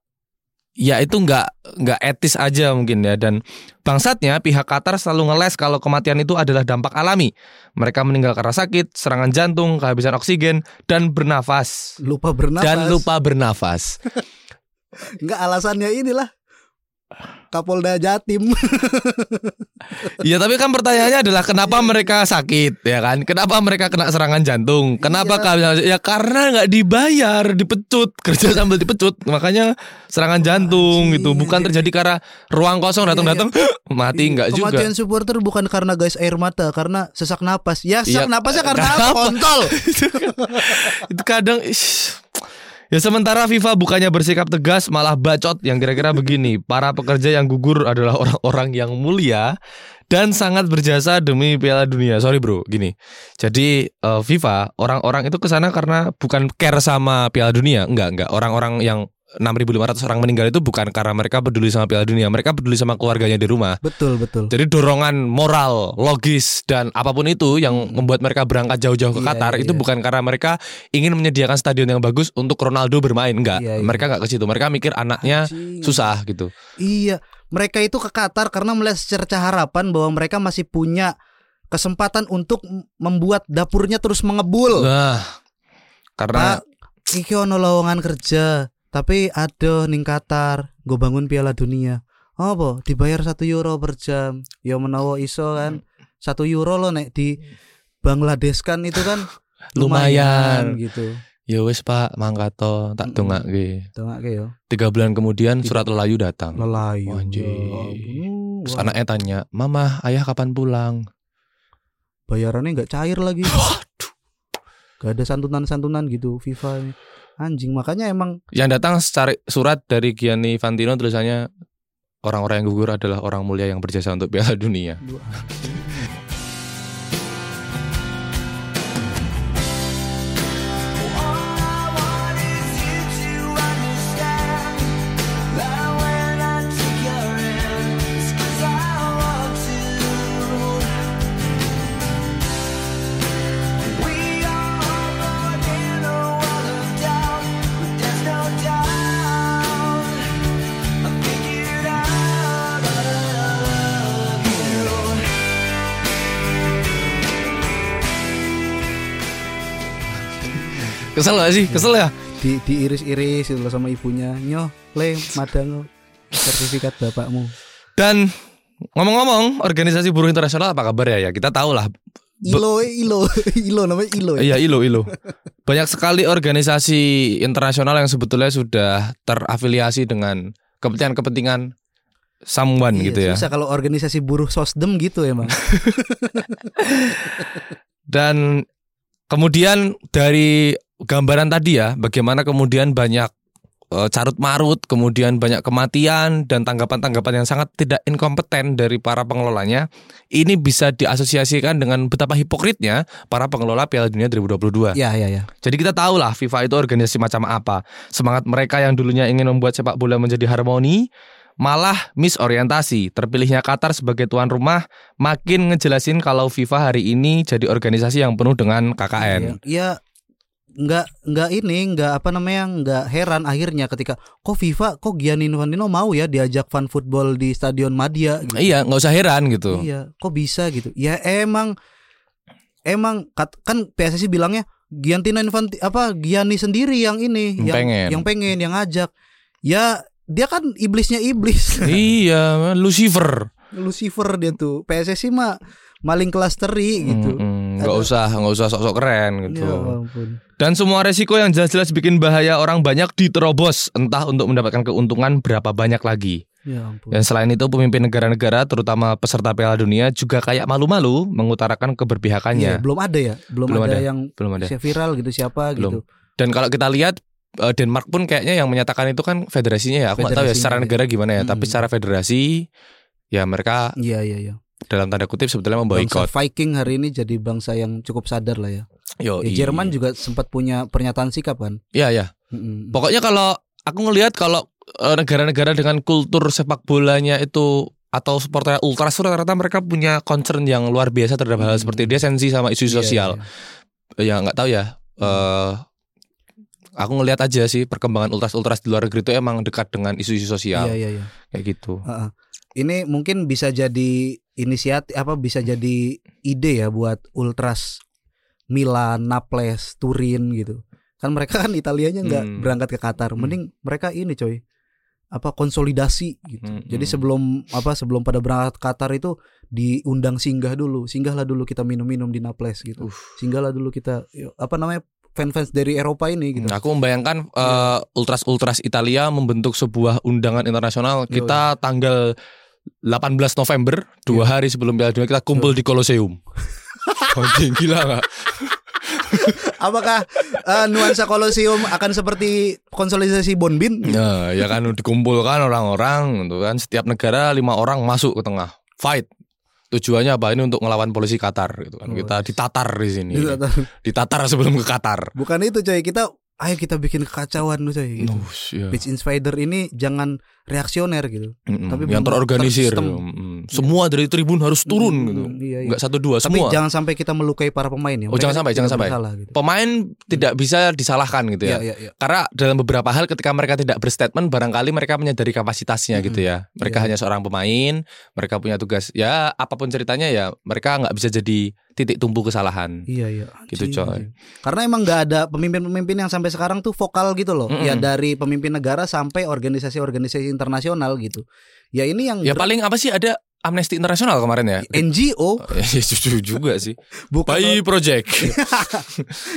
ya itu nggak nggak etis aja mungkin ya. Dan bangsatnya pihak Qatar selalu ngeles kalau kematian itu adalah dampak alami. Mereka meninggal karena sakit serangan jantung kehabisan oksigen dan bernafas. Lupa bernafas. dan lupa bernafas. Enggak alasannya inilah Kapolda Jatim. Ya tapi kan pertanyaannya adalah kenapa mereka sakit ya kan? Kenapa mereka kena serangan jantung? Kenapa kalian ya karena nggak dibayar, dipecut, kerja sambil dipecut. Makanya serangan jantung gitu. Bukan terjadi karena ruang kosong datang-datang mati nggak juga. Kematian supporter bukan karena guys air mata, karena sesak napas. Ya sesak Iya, napasnya karena apa? Kontol. Itu kadang ish. Ya sementara FIFA bukannya bersikap tegas malah bacot yang kira-kira begini. Para pekerja yang gugur adalah orang-orang yang mulia dan sangat berjasa demi Piala Dunia. Sorry bro, gini. Jadi eh, FIFA orang-orang itu ke sana karena bukan care sama Piala Dunia, enggak enggak. Orang-orang yang 6.500 orang meninggal itu bukan karena mereka peduli sama Piala Dunia, mereka peduli sama keluarganya di rumah. Betul, betul. Jadi dorongan moral, logis dan apa pun itu yang membuat mereka berangkat jauh-jauh ke Iya, Qatar iya, itu iya. bukan karena mereka ingin menyediakan stadion yang bagus untuk Ronaldo bermain, enggak. Iya, iya. Mereka enggak ke situ. Mereka mikir anaknya Anjing. susah gitu. Iya, mereka itu ke Qatar karena melihat secerca harapan bahwa mereka masih punya kesempatan untuk membuat dapurnya terus mengebul. Nah, karena Pak, iki ono lowongan kerja, tapi ada ning Qatar, gue bangun Piala Dunia. Apa? Dibayar satu euro per jam. Ya menawa iso kan. Satu euro lo nek di Bangladesh kan itu kan Lumayan. gitu. ya wis Pak, mangkato tak Mm-mm. dongake. Tengok yo. Tiga bulan kemudian surat lelayu datang. Lelayu. Ya ampun. Terus Wah, anaknya tanya, "Mama, ayah kapan pulang?" bayarannya nggak cair lagi. Gak ada santunan-santunan gitu FIFA ini. Anjing makanya emang Yang datang secara surat dari Gianni Infantino tulisannya orang-orang yang gugur adalah orang mulia yang berjasa untuk Piala Dunia. Kesel gak sih? Kesel ya? di diiris-iris loh sama ibunya. Nyoh, le madang sertifikat bapakmu. Dan ngomong-ngomong, organisasi buruh internasional apa kabar ya? Ya kita tahu lah. Ilo, ilo, ilo namanya ilo. Iya, ILO, ILO. Banyak sekali organisasi internasional yang sebetulnya sudah terafiliasi dengan kepentingan-kepentingan someone Iya, gitu ya. Susah kalau organisasi buruh sosdem gitu emang. Dan kemudian dari gambaran tadi ya, bagaimana kemudian banyak eh, carut marut, kemudian banyak kematian dan tanggapan-tanggapan yang sangat tidak inkompeten dari para pengelolanya, ini bisa diasosiasikan dengan betapa hipokritnya para pengelola Piala Dunia 2022. Iya, iya, iya. Jadi kita tahu lah FIFA itu organisasi macam apa. Semangat mereka yang dulunya ingin membuat sepak bola menjadi harmoni, malah misorientasi. Terpilihnya Qatar sebagai tuan rumah makin ngejelasin kalau FIFA hari ini jadi organisasi yang penuh dengan KKN. Iya, Iya, nggak nggak ini nggak apa namanya nggak heran akhirnya ketika kok FIFA kok Gianni Infantino mau ya diajak fan football di Stadion Madia gitu. Iya, nggak usah heran gitu. Iya, kok bisa gitu? Ya emang emang kan PSSI bilangnya Gianti Infanti apa Gianni sendiri yang ini Yang pengen. yang pengen yang ngajak. Ya dia kan iblisnya iblis. iya, Lucifer. Lucifer dia tuh. PSSI mah maling kelas teri gitu. Mm-mm, nggak Ada- usah, nggak usah sok-sok keren gitu. Ya ampun. Dan semua resiko yang jelas-jelas bikin bahaya orang banyak diterobos, entah untuk mendapatkan keuntungan berapa banyak lagi. Ya ampun. Dan selain itu pemimpin negara-negara terutama peserta Piala Dunia juga kayak malu-malu mengutarakan keberpihakannya. belum ada ya, belum, Belum ada, ada. yang Belum ada. viral gitu siapa Belum. gitu. Dan kalau kita lihat eh, Denmark pun kayaknya yang menyatakan itu kan federasinya ya. Aku nggak tahu ya secara negara gimana ya, tapi Mm-mm. secara federasi ya mereka Iya iya iya. Dalam tanda kutip sebetulnya Bangsa memboikot. Viking hari ini jadi bangsa yang cukup sadar lah ya. Yo, Ya, Jerman juga sempat punya pernyataan sikap kan. Iya, ya. Mm-mm. Pokoknya kalau aku ngelihat kalau eh, negara-negara dengan kultur sepak bolanya itu atau supporter ultras rata-rata mereka punya concern yang luar biasa terhadap hal Hmm. seperti dia sensi sama isu Iya, sosial. iya, ya nggak tahu ya. eh aku ngelihat aja sih perkembangan ultras ultras di luar negeri itu emang dekat dengan isu-isu sosial Iya iya iya. kayak gitu. Heeh. Ini mungkin bisa jadi inisiatif apa bisa jadi ide ya buat ultras Milan, Naples, Turin gitu. Kan mereka kan Italianya nggak Hmm. berangkat ke Qatar. Mending mereka ini coy. apa konsolidasi gitu. Mm-mm. Jadi sebelum apa sebelum pada berangkat Qatar itu diundang singgah dulu, singgahlah dulu kita minum-minum di Naples gitu. Singgahlah dulu kita apa namanya fans-fans dari Eropa ini gitu. Nah, aku membayangkan Iya. ultras ultras Italia membentuk sebuah undangan internasional. Yo, Kita tanggal 18 November, dua Iya. hari sebelum Piala Dunia kita kumpul di Colosseum. Anjing gila nggak? Apakah eh, nuansa Colosseum akan seperti konsolidasi Bonbin? Nah, ya kan dikumpulkan orang-orang, gitu kan. Setiap negara lima orang masuk ke tengah, fight. Tujuannya apa? Ini untuk ngelawan polisi Qatar, gitu kan. Oh, Kita ditatar di sini, atau- ditatar sebelum ke Qatar. Bukan itu coy, kita ayo kita bikin kekacauan coy. Gitu. Nuh, iya. Beach Insider ini jangan reaksioner gitu. Mm-mm, tapi yang terorganisir. Mm-mm. Semua dari tribun harus turun Mm, gitu. Iya, iya. Enggak satu dua Tapi semua. jangan sampai kita melukai para pemain ya. Oh, Mereka jangan sampai, jangan sampai. bersalah gitu. Pemain tidak bisa disalahkan gitu ya. Iya, iya, iya. Karena dalam beberapa hal ketika mereka tidak berstatement barangkali mereka menyadari kapasitasnya Mm-mm. gitu ya. Mereka Iya. hanya seorang pemain, mereka punya tugas ya apa pun ceritanya ya mereka nggak bisa jadi titik tumpu kesalahan. Iya iya. Gitu, coy. anjing. Karena emang nggak ada pemimpin-pemimpin yang sampai sekarang tuh vokal gitu loh. Mm-mm. Ya dari pemimpin negara sampai organisasi-organisasi internasional gitu. Ya ini yang Ya paling apa sih ada Amnesty Internasional kemarin ya? NGO Ya jujur juga sih. bukan Bayi Project.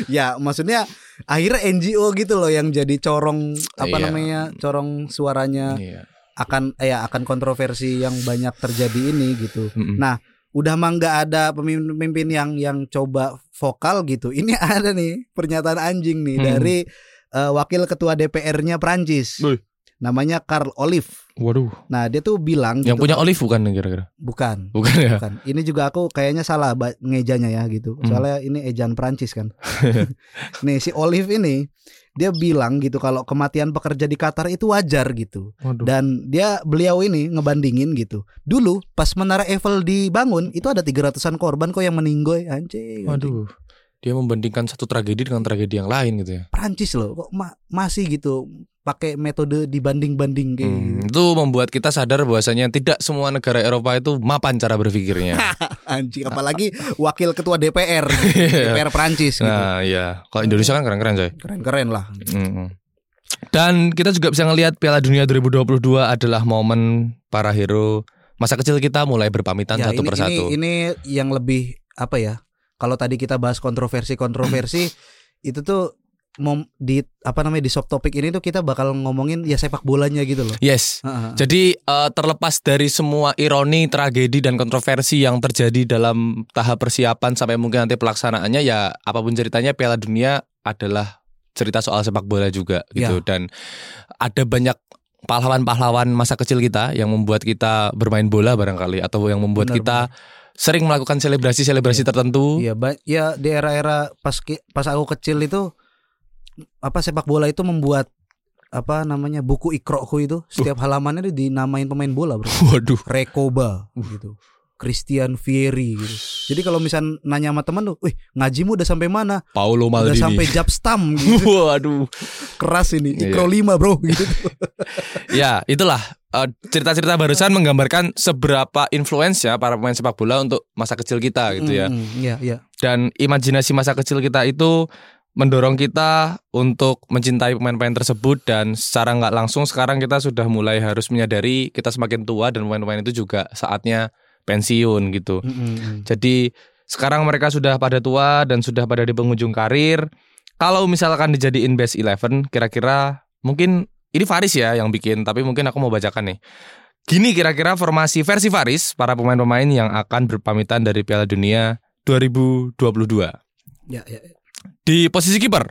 ya maksudnya akhirnya NGO gitu loh yang jadi corong apa Iya. namanya corong suaranya Iya. akan eh, ya akan kontroversi yang banyak terjadi ini gitu. Mm-mm. Nah, udah mah nggak ada pemimpin-pemimpin yang yang coba vokal gitu. Ini ada nih pernyataan anjing nih Hmm. dari eh, wakil ketua DPR-nya Prancis. Namanya Karl Olive. Waduh. Nah, dia tuh bilang Yang gitu, punya Olive bukan kira-kira? bukan. Bukan ya? Bukan. Ini juga aku kayaknya salah ngejanya ya gitu. Hmm. Soalnya ini ejaan Prancis kan. nih si Olive ini dia bilang gitu kalau kematian pekerja di Qatar itu wajar gitu. Waduh. Dan dia beliau ini ngebandingin gitu. Dulu pas menara Eiffel dibangun itu ada 300-an korban kok yang meninggoy anjing. Waduh. Dia membandingkan satu tragedi dengan tragedi yang lain gitu ya. Prancis loh kok ma- masih gitu pakai metode dibanding-banding kayak Hmm, gitu. itu membuat kita sadar bahwasanya tidak semua negara Eropa itu mapan cara berpikirnya. Anjing apalagi wakil ketua DPR gitu. DPR Prancis gitu. nah, iya. Kalau Indonesia kan keren-keren, coy. Keren-keren lah. Mm-mm. Dan kita juga bisa ngelihat Piala Dunia 2022 adalah momen para hero masa kecil kita mulai berpamitan Ya, satu ini, persatu. Ini, ini yang lebih apa ya? Kalau tadi kita bahas kontroversi-kontroversi itu tuh mom, di apa namanya di subtopik ini tuh kita bakal ngomongin ya sepak bolanya gitu loh. Yes. Heeh. Jadi eh, terlepas dari semua ironi, tragedi dan kontroversi yang terjadi dalam tahap persiapan sampai mungkin nanti pelaksanaannya ya apa pun ceritanya Piala Dunia adalah cerita soal sepak bola juga gitu dan ada banyak pahlawan-pahlawan masa kecil kita yang membuat kita bermain bola barangkali atau yang membuat Benar, kita sering melakukan selebrasi-selebrasi tertentu. Iya, ya di era-era pas pas aku kecil itu apa sepak bola itu membuat apa namanya buku ikroku itu setiap halamannya itu dinamain pemain bola, Bro. Waduh. Rekoba gitu. Christian Vieri gitu. Jadi kalau misal nanya sama teman tuh, "Wih, ngajimu udah sampai mana?" Paulo Udah Maldini. sampai Japstam gitu. Waduh. Keras ini. Iya. Ikro 5, Bro gitu. Ya, itulah eh, cerita-cerita barusan menggambarkan seberapa influence ya para pemain sepak bola untuk masa kecil kita gitu ya. Mm, Iya, iya. Dan imajinasi masa kecil kita itu mendorong kita untuk mencintai pemain-pemain tersebut dan secara nggak langsung sekarang kita sudah mulai harus menyadari kita semakin tua dan pemain-pemain itu juga saatnya pensiun gitu. Mm, mm, mm. Jadi sekarang mereka sudah pada tua dan sudah pada di penghujung karir. Kalau misalkan dijadiin best 11 kira-kira mungkin ini Faris ya yang bikin tapi mungkin aku mau bacakan nih. Gini kira-kira formasi versi Faris para pemain-pemain yang akan berpamitan dari Piala Dunia 2022. Ya, ya. Di posisi kiper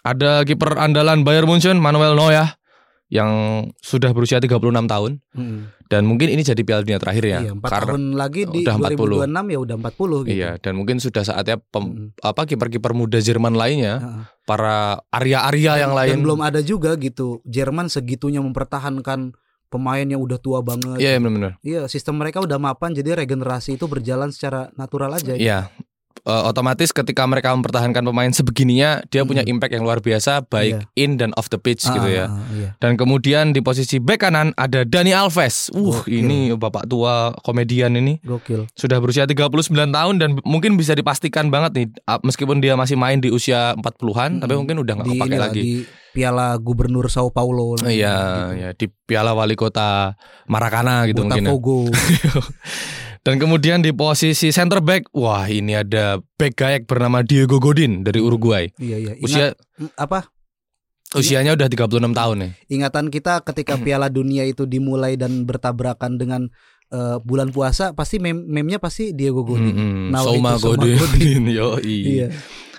ada kiper andalan Bayern Munchen Manuel Neuer yang sudah berusia 36 tahun Mm. dan mungkin ini jadi Piala Dunia terakhir ya. Iya, 4 Karena- tahun lagi di udah 40. 2026 ya udah 40 gitu. Iya, dan mungkin sudah saatnya pem- Mm. apa kiper-kiper muda Jerman lainnya, Heeh. para Arya-Arya yang Dan lain. belum ada juga gitu. Jerman segitunya mempertahankan pemain yang udah tua banget. Iya, iya, benar-benar. Iya, sistem mereka udah mapan jadi regenerasi itu berjalan secara natural aja. Iya. Eh, otomatis ketika mereka mempertahankan pemain sebegininya dia punya Mm. impact yang luar biasa baik in dan off the pitch gitu ya. Ah, ah, iya. Dan kemudian di posisi bek kanan ada Dani Alves. Uh, Gokil. ini bapak tua komedian ini Gokil. sudah berusia 39 tahun dan mungkin bisa dipastikan banget nih ah, meskipun dia masih main di usia 40-an tapi Mm. mungkin udah nggak kepake lagi. di Piala Gubernur Sao Paulo. Iya, gitu. ya di Piala Wali Kota Maracana gitu mungkin ya. Dan kemudian di posisi center back, wah ini ada back gaek bernama Diego Godin dari Uruguay. iya iya. Ingat, Usia mm, apa? usianya udah 36 tahun ya. Ingatan kita ketika Piala Dunia itu dimulai dan bertabrakan dengan eh, bulan puasa pasti mem memnya pasti Diego Godin. Mm-mm, Now Soma itu Soma Godin. Godin. Yoi. Iya.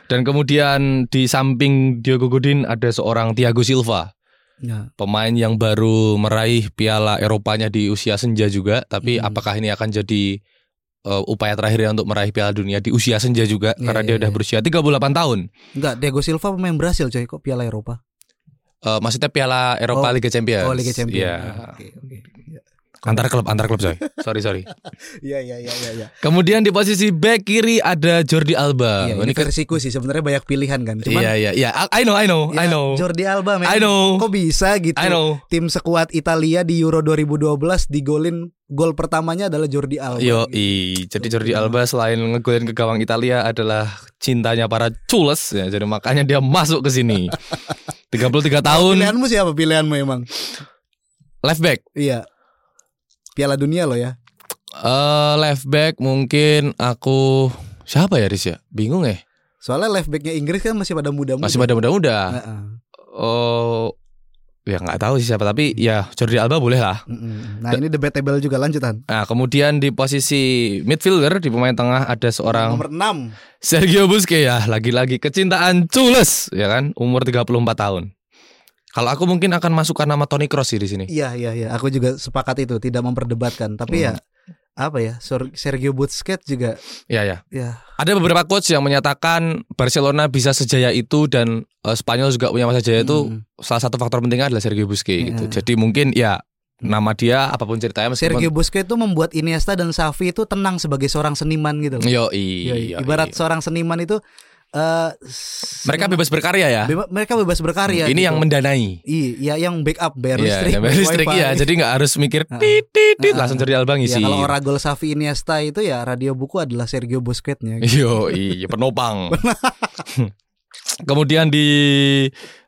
Dan kemudian di samping Diego Godin ada seorang Thiago Silva, Ya. pemain yang baru meraih Piala Eropanya di usia senja juga. Tapi Hmm. apakah ini akan jadi uh, upaya terakhirnya untuk meraih Piala Dunia di usia senja juga? Iya, karena iya, dia udah iya. berusia 38 tahun. Enggak, Diego Silva pemain Brasil coy, kok Piala Eropa? Uh, maksudnya Piala Eropa Oh, Liga Champions. Oh, Liga Champions. Iya. Ah, Oke, oke. Iya. Antar klub, antar klub coy. sorry, sorry. Iya, iya, iya, iya, iya. Kemudian di posisi back kiri ada Jordi Alba. Iya, ini ini versiku sih sebenarnya banyak pilihan kan. Cuman Iya, iya, iya. I know, I know, I ya, know. Jordi Alba men. I know. Kok bisa gitu? I know. Tim sekuat Italia di Euro 2012 digolin gol pertamanya adalah Jordi Alba. Yo, gitu. i. jadi Jordi Alba selain ngegolin ke gawang Italia adalah cintanya para cules ya. Jadi makanya dia masuk ke sini. 33 tahun Pilihanmu siapa pilihanmu emang? left back. Iya. Piala Dunia lo ya. Eh left back mungkin aku siapa ya Riz ya? Bingung ya. Soalnya left backnya Inggris kan masih pada muda-muda. Masih pada muda-muda. Oh ya nggak tahu sih siapa tapi ya Jordi Alba boleh lah. Nah, ini debatable juga lanjutan. Nah, kemudian di posisi midfielder di pemain tengah ada seorang Nomor 6. Sergio Busquets ya, lagi-lagi kecintaan cules ya kan, umur 34 tahun. Kalau aku mungkin akan masukkan nama Toni Kroos sih di sini. Iya, iya, iya. Aku juga sepakat itu, tidak memperdebatkan. Tapi ya apa ya? Sor- Sergio Busquets juga Ya ya. ya Ada beberapa coach yang menyatakan Barcelona bisa sejaya itu dan eh, Spanyol juga punya masa jaya itu Mm. salah satu faktor pentingnya adalah Sergio Busquets gitu. Iya. Jadi mungkin ya nama dia apa pun ceritanya meskipun Sergio Busquets itu membuat Iniesta dan Xavi itu tenang sebagai seorang seniman gitu. Yo, iya, Ibarat iya. seorang seniman itu eh mereka bebas berkarya ya. beba- mereka bebas berkarya. Ini gitu. yang mendanai. Iya, yang backup bayar Iya, listrik, bayar listrik ya. Jadi nggak harus mikir tit tit tit langsung Jordi Alba Ya, ngisi. kalau Oragol Xavi Iniesta itu ya radio buku adalah Sergio Busquets-nya. gitu. Yo, iya penopang. Kemudian di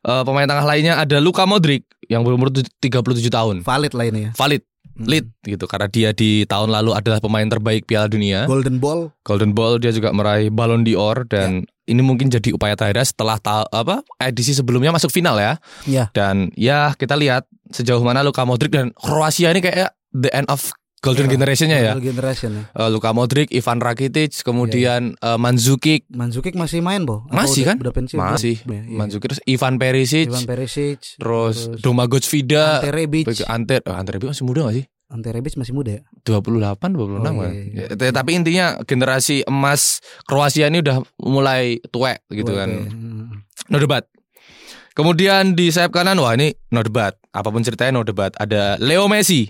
eh, pemain tengah lainnya ada Luka Modric yang berumur tu- 37 tahun. Valid lah ini ya. Valid. Lead gitu karena dia di tahun lalu adalah pemain terbaik Piala Dunia. Golden Ball. Golden Ball dia juga meraih Ballon d'Or dan Ya. ini mungkin jadi upaya terakhir setelah ta- apa edisi sebelumnya masuk final ya. Ya. Dan ya kita lihat sejauh mana Luka Modric dan Kroasia ini kayak the end of golden Era. generationnya ya. Golden Generation ya. Eh, Luka Modric, Ivan Rakitic, kemudian eh, Mandzukic, Mandzukic masih main, Bo? Atau Masih kan? Udah pensiun. masih belum? Ya, iya. Mandzukic terus Ivan Perisic, Ivan Perisic, terus Domagoj Vida, Ante Rebic. Ante oh, Ante Rebic masih muda gak sih? Ante Rebic masih muda ya? 28 26 Oh, kan. iya, iya. Ya, t- tapi intinya generasi emas Kroasia ini udah mulai tuwek gitu Oke. kan. Hmm. No debat. Kemudian di sayap kanan wah ini no debat. Apa pun ceritanya no debat. Ada Leo Messi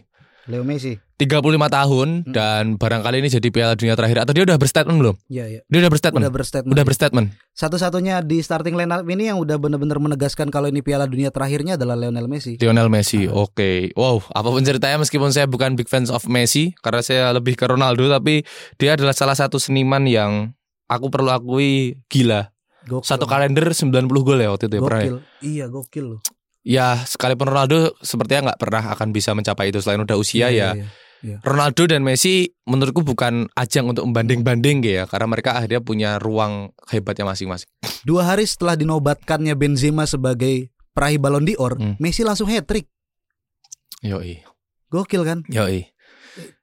Leo Messi. 35 tahun Hmm. dan barangkali ini jadi Piala Dunia terakhir atau dia udah berstatement belum? Iya, iya. Dia udah berstatement. Udah berstatement. Udah berstatement. Satu-satunya di starting lineup ini yang udah benar-benar menegaskan kalau ini Piala Dunia terakhirnya adalah Lionel Messi. Lionel Messi. Ah. Oke. Wow, apa pun ceritanya meskipun saya bukan big fans of Messi karena saya lebih ke Ronaldo tapi dia adalah salah satu seniman yang aku perlu akui gila. Gokil. Satu kalender 90 gol ya waktu itu ya pernah. ya? Gokil. Iya, gokil loh. Ya, sekalipun Ronaldo sepertinya nggak pernah akan bisa mencapai itu selain udah usia ya. Iya, iya. Ronaldo dan Messi menurutku bukan ajang untuk membanding-banding ya karena mereka akhirnya punya ruang hebatnya masing-masing. Dua hari setelah dinobatkannya Benzema sebagai peraih Ballon d'Or, Hmm. Messi langsung hat-trick. Yoi. Gokil kan? Yoi.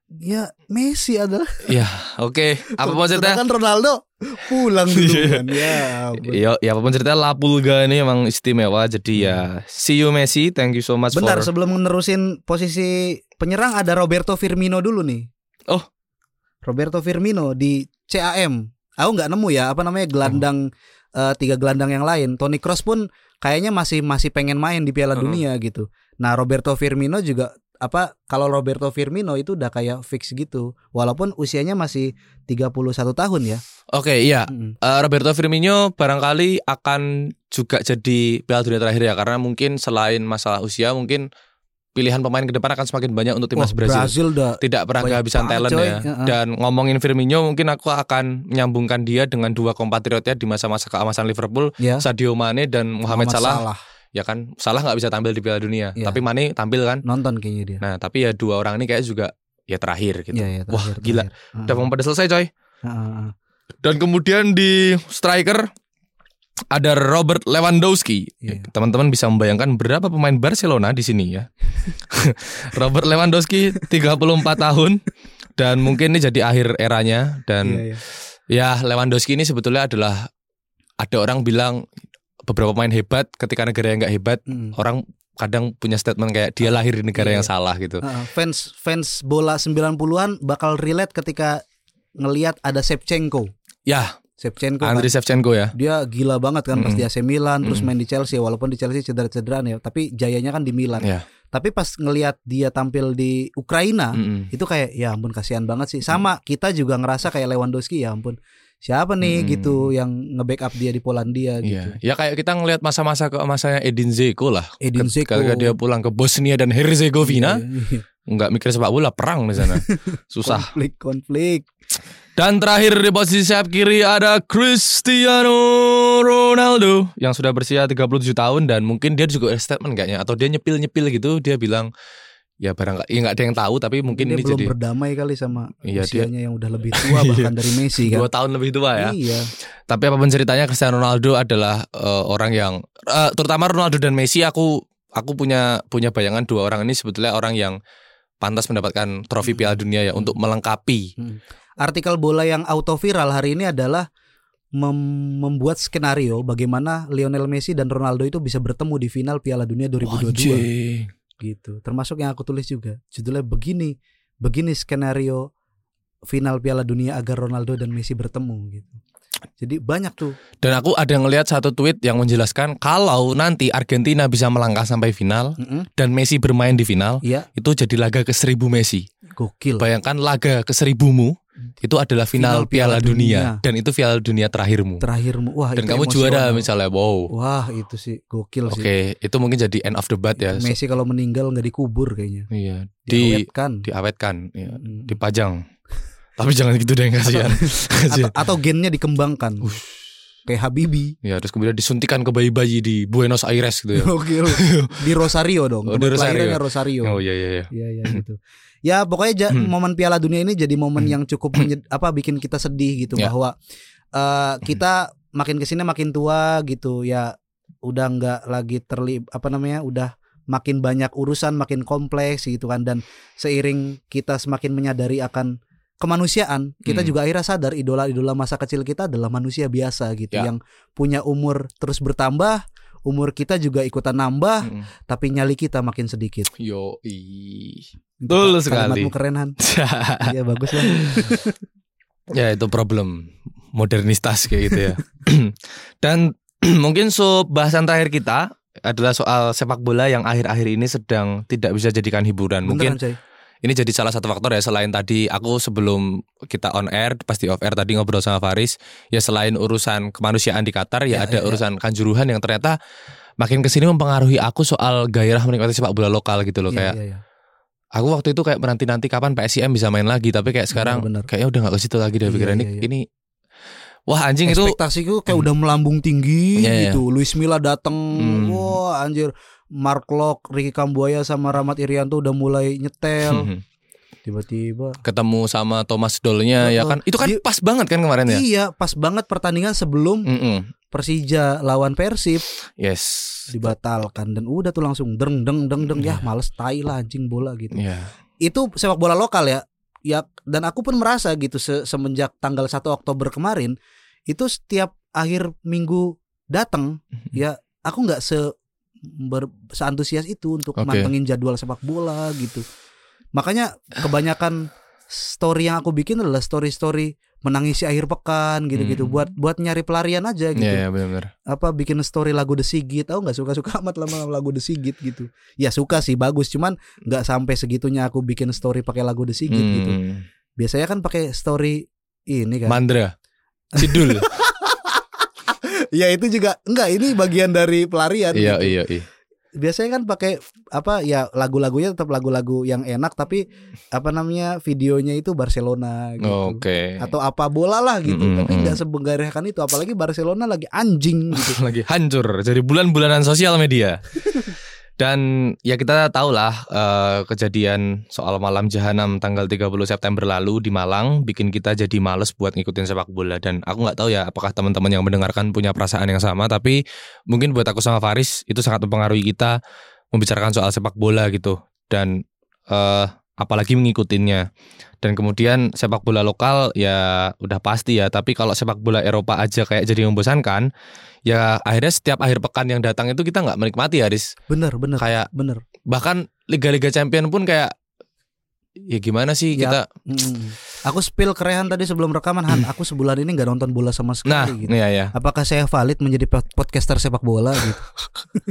Ya, Messi adalah Ya, oke. Apa pun ceritanya Sedangkan Ronaldo pulang dulu Iya. kan. Ya. Ya, ya apa pun ceritanya La Pulga ini emang istimewa. Jadi ya, see you Messi. Thank you so much Bentar for. sebelum menerusin posisi penyerang ada Roberto Firmino dulu nih. Oh. Roberto Firmino di CAM. Aku nggak nemu ya apa namanya gelandang eh, tiga gelandang yang lain. Toni Kroos pun kayaknya masih masih pengen main di Piala Oh. Dunia gitu. Nah Roberto Firmino juga apa kalau Roberto Firmino itu udah kayak fix gitu walaupun usianya masih 31 tahun ya Oke, iya. Mm-mm. Eh, Roberto Firmino barangkali akan juga jadi Piala Dunia terakhir ya karena mungkin selain masalah usia mungkin pilihan pemain ke depan akan semakin banyak untuk timnas Brazil. Brazil Tidak pernah kehabisan talent coy. ya. Dan ngomongin Firmino mungkin aku akan menyambungkan dia dengan dua kompatriotnya di masa-masa keemasan Liverpool, ya. Sadio Mane dan Mohamed Muhammad Salah. Ya kan, Salah nggak bisa tampil di Piala Dunia, Iya. tapi Mane tampil kan. nonton kayaknya dia. Nah, tapi ya dua orang ini kayak juga ya terakhir gitu. Iya, Wah, terakhir, gila. terakhir. Udah mau pada selesai coy. Heeh. Dan kemudian di striker ada Robert Lewandowski. Iya. Teman-teman bisa membayangkan berapa pemain Barcelona di sini ya. Robert Lewandowski 34 tahun dan mungkin ini jadi akhir eranya dan Iya, iya. ya Lewandowski ini sebetulnya adalah ada orang bilang beberapa pemain hebat ketika negara yang nggak hebat Mm. orang kadang punya statement kayak dia lahir di negara Iya. yang salah gitu. Heeh, fans fans bola 90-an bakal relate ketika ngelihat ada Shevchenko. Ya, Shevchenko kan. Andriy Shevchenko ya. dia gila banget kan pas Mm-mm. di AC Milan terus Mm-mm. main di Chelsea walaupun di Chelsea cedera-cederaan ya tapi jayanya kan di Milan Iya. tapi pas ngelihat dia tampil di Ukraina Mm-mm. itu kayak ya ampun kasihan banget sih sama kita juga ngerasa kayak Lewandowski ya ampun siapa nih Mm. gitu yang nge-backup dia di Polandia gitu Iya, ya kayak kita ngelihat masa-masa keemasannya Edin Zeko lah. Edin Dzeko. Ketika dia pulang ke Bosnia dan Herzegovina, Iya, iya. nggak mikir sepak bola, perang di sana. Susah. konflik konflik Dan terakhir di posisi sayap kiri ada Cristiano Ronaldo yang sudah berusia 37 tahun dan mungkin dia juga statement kayaknya atau dia nyepil-nyepil gitu, dia bilang ya barangkali ya nggak ada yang tahu tapi mungkin dia ini belum jadi berdamai kali sama Iya, dia- usianya yang udah lebih tua bahkan dari Messi kan? Dua tahun lebih tua ya. iya. Tapi apa pun ceritanya Cristiano Ronaldo adalah eh, orang yang eh, terutama Ronaldo dan Messi aku aku punya punya bayangan dua orang ini sebetulnya orang yang pantas mendapatkan trofi Piala Dunia ya untuk melengkapi. artikel bola yang auto viral hari ini adalah mem- membuat skenario bagaimana Lionel Messi dan Ronaldo itu bisa bertemu di final Piala Dunia 2022 Anjing. Gitu. Termasuk yang aku tulis juga. Judulnya begini, begini skenario final Piala Dunia agar Ronaldo dan Messi bertemu gitu. Jadi banyak tuh. Dan aku ada ngelihat satu tweet yang menjelaskan kalau nanti Argentina bisa melangkah sampai final Mm-mm. dan Messi bermain di final, Iya, itu jadi laga ke seribu Messi. gokil. Bayangkan laga ke seribumu itu adalah final, Final Piala, Piala Dunia. Dunia. dan itu Piala Dunia terakhirmu. Terakhirmu. Wah, dan itu kamu juara misalnya, wow. Wah, itu sih gokil sih. Oke, itu mungkin jadi end of the bat ya. Messi kalau meninggal nggak dikubur kayaknya. Iya, di Diawetkan. diawetkan, ya, dipajang. Tapi jangan gitu deh kasihan. atau, atau gennya dikembangkan. Kayak Habibi. ya, terus kemudian disuntikan ke bayi-bayi di Buenos Aires gitu ya. Gokil. Di Rosario dong. Oh, di Rosario. Rosario. Oh iya iya iya. Iya iya gitu. Ya pokoknya ja- Hmm. momen Piala Dunia ini jadi momen yang cukup menyed- apa bikin kita sedih gitu Ya. bahwa eh, kita makin ke sini makin tua gitu ya udah nggak lagi terlib apa namanya udah makin banyak urusan makin kompleks gitu kan dan seiring kita semakin menyadari akan kemanusiaan kita Hmm. juga akhirnya sadar idola-idola masa kecil kita adalah manusia biasa gitu Ya. yang punya umur terus bertambah umur kita juga ikutan nambah Mm. tapi nyali kita makin sedikit Yo Betul ka- sekali. Kalimatmu keren Han. Iya bagus lah. ya itu problem modernistas kayak gitu ya. Dan mungkin sub bahasan terakhir kita adalah soal sepak bola yang akhir-akhir ini sedang tidak bisa jadikan hiburan. Mungkin Beneran, coy. Ini jadi salah satu faktor ya selain tadi aku sebelum kita on air pasti off air tadi ngobrol sama Faris ya selain urusan kemanusiaan di Qatar ya, Ya, ada ya, ya. urusan kanjuruhan yang ternyata makin ke sini mempengaruhi aku soal gairah menikmati sepak bola lokal gitu loh Iya, kayak iya, iya. aku waktu itu kayak menanti-nanti kapan PSIM bisa main lagi tapi kayak sekarang Bener, bener. kayaknya udah nggak ke situ lagi deh Iya, pikiran ini iya, iya. ini wah anjing itu Ekspektasiku kayak udah melambung tinggi Iya, iya. gitu. Luis Milla datang, Hmm. wah anjir. Mark Locke, Ricky Kambuaya sama Rahmat Irianto udah mulai nyetel. Tiba-tiba. ketemu sama Thomas Dolnya ya kan itu kan Dia- pas banget kan kemarin ya Iya, pas banget pertandingan sebelum Mm-mm. Persija lawan Persib yes dibatalkan dan udah tuh langsung deng deng deng deng ya Iya. males tai lah anjing bola gitu. ya itu sepak bola lokal ya ya dan aku pun merasa gitu se- semenjak tanggal 1 Oktober kemarin itu setiap akhir minggu datang Mhm. ya aku nggak se ber, seantusias itu untuk Oke. mantengin jadwal sepak bola gitu. Makanya kebanyakan story yang aku bikin adalah story-story menangisi akhir pekan gitu-gitu. Hmm. buat buat nyari pelarian aja gitu. Ya ya benar-benar. Apa bikin story lagu The Sigit aku nggak? Suka suka amat lama lagu The Sigit gitu. Ya suka sih bagus. Cuman nggak sampai segitunya aku bikin story pakai lagu The Sigit gitu. Hmm. biasanya kan pakai story ini kan. Mandra. Sidul. ya itu juga enggak ini bagian dari pelarian. iya gitu. iya iya. Biasanya kan pakai apa ya lagu-lagunya tetap lagu-lagu yang enak tapi apa namanya videonya itu Barcelona gitu. Oke. Atau apa bola lah gitu. Mm-mm, Tapi mm. nggak sebenggarekan itu apalagi Barcelona lagi anjing gitu. lagi hancur jadi bulan-bulanan sosial media. Dan ya kita tahu lah eh, kejadian soal malam jahanam tanggal 30 September lalu di Malang bikin kita jadi males buat ngikutin sepak bola. Dan aku nggak tahu ya apakah teman-teman yang mendengarkan punya perasaan yang sama tapi mungkin buat aku sama Faris itu sangat mempengaruhi kita membicarakan soal sepak bola gitu. Dan eh apalagi mengikutinya. Dan kemudian sepak bola lokal ya udah pasti ya, tapi kalau sepak bola Eropa aja kayak jadi membosankan, ya akhirnya setiap akhir pekan yang datang itu kita nggak menikmati Haris. Bener bener Kayak bener. bahkan liga-liga champion pun kayak ya gimana sih Ya, kita Mm. Aku spill kerehan tadi sebelum rekaman Han. Aku sebulan ini nggak nonton bola sama sekali. nah gitu. iya ya Apakah saya valid menjadi pod- podcaster sepak bola gitu?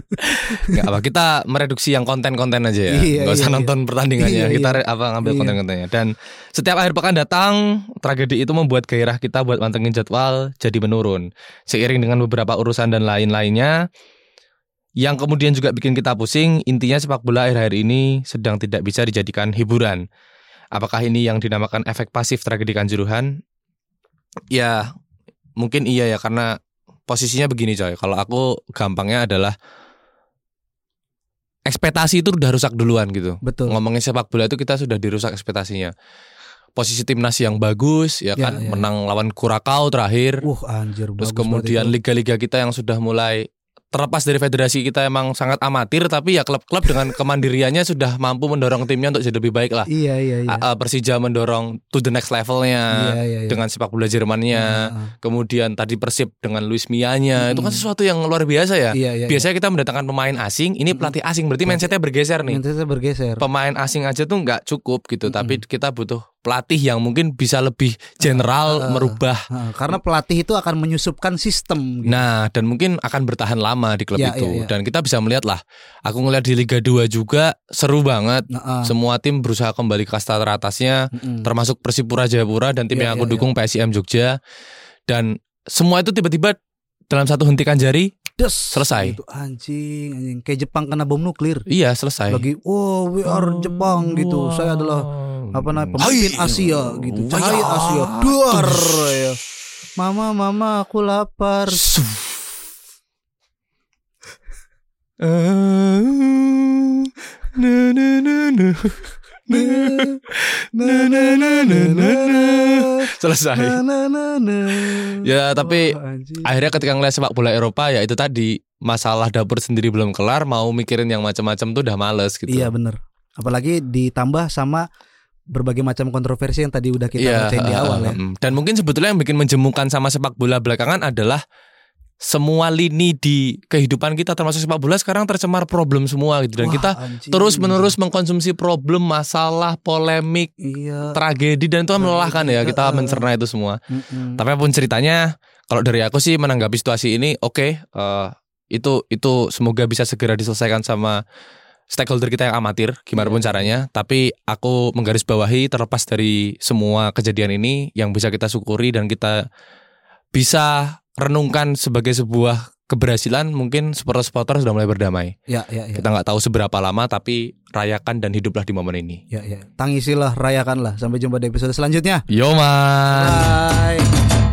nggak apa kita mereduksi yang konten-konten aja ya Iya, nggak usah iya, nonton pertandingannya Iya, kita iya. apa ngambil Iya. konten-kontennya dan setiap akhir pekan datang tragedi itu membuat gairah kita buat mantengin jadwal jadi menurun seiring dengan beberapa urusan dan lain-lainnya yang kemudian juga bikin kita pusing intinya sepak bola akhir-akhir ini sedang tidak bisa dijadikan hiburan. Apakah ini yang dinamakan efek pasif tragedi kanjuruhan? Ya mungkin iya ya karena posisinya begini coy. Kalau aku gampangnya adalah ekspektasi itu udah rusak duluan gitu. Betul. ngomongin sepak bola itu kita sudah dirusak ekspektasinya. Posisi timnas yang bagus ya Ya, kan? ya. menang lawan Kurakau terakhir. Uh anjir terus kemudian liga-liga kita yang sudah mulai terlepas dari federasi kita emang sangat amatir tapi ya klub-klub dengan kemandiriannya sudah mampu mendorong timnya untuk jadi lebih baik lah Iya iya iya. A- Persija mendorong to the next levelnya Iya iya iya. dengan sepak bola Jermannya Heeh. kemudian tadi Persib dengan Luis Mianya itu kan sesuatu yang luar biasa ya Iya iya. biasanya kita mendatangkan pemain asing ini pelatih asing berarti mindsetnya bergeser nih Mindsetnya bergeser. pemain asing aja tuh nggak cukup gitu Mm-mm. tapi kita butuh pelatih yang mungkin bisa lebih general Ah, ah, merubah Heeh, karena pelatih itu akan menyusupkan sistem. Gitu. nah dan mungkin akan bertahan lama di klub Ya, itu ya, ya. dan kita bisa melihat lah aku ngeliat di Liga 2 juga seru banget Heeh. semua tim berusaha kembali ke kasta teratasnya Mm-mm. termasuk Persipura Jayapura dan tim Ya, yang aku ya, dukung PSIM Jogja dan semua itu tiba-tiba dalam satu hentikan jari Des, selesai. Gitu, anjing, anjing. Kayak Jepang kena bom nuklir. iya selesai Lagi, oh we are Jepang gitu. Saya adalah apa namanya pemimpin Hai. Asia gitu. Wah, Cahaya ya. Asia. Duar ya. Mama, mama, aku lapar. Selesai. Ya, tapi akhirnya ketika ngeliat sepak bola Eropa ya itu tadi masalah dapur sendiri belum kelar mau mikirin yang macam-macam tuh udah males gitu Iya bener Apalagi ditambah sama berbagai macam kontroversi yang tadi udah kita Iya, bacain di awal ya. dan mungkin sebetulnya yang bikin menjemukan sama sepak bola belakangan adalah semua lini di kehidupan kita termasuk sepak bola sekarang tercemar problem semua gitu dan Wah, kita terus menerus mengkonsumsi problem masalah polemik Iya. tragedi dan itu kan melelahkan ya kita mencerna itu semua Mm-mm. Tapi apa pun ceritanya, kalau dari aku sih menanggapi situasi ini, oke, eh, itu itu semoga bisa segera diselesaikan sama stakeholder kita yang amatir, gimana pun caranya. Tapi aku menggarisbawahi terlepas dari semua kejadian ini, yang bisa kita syukuri dan kita bisa renungkan sebagai sebuah keberhasilan, mungkin supporter-supporter sudah mulai berdamai. Ya, ya, ya. Kita nggak tahu seberapa lama, tapi rayakan dan hiduplah di momen ini. Ya, ya. Tangisilah, rayakanlah. Sampai jumpa di episode selanjutnya. Yo man. Bye.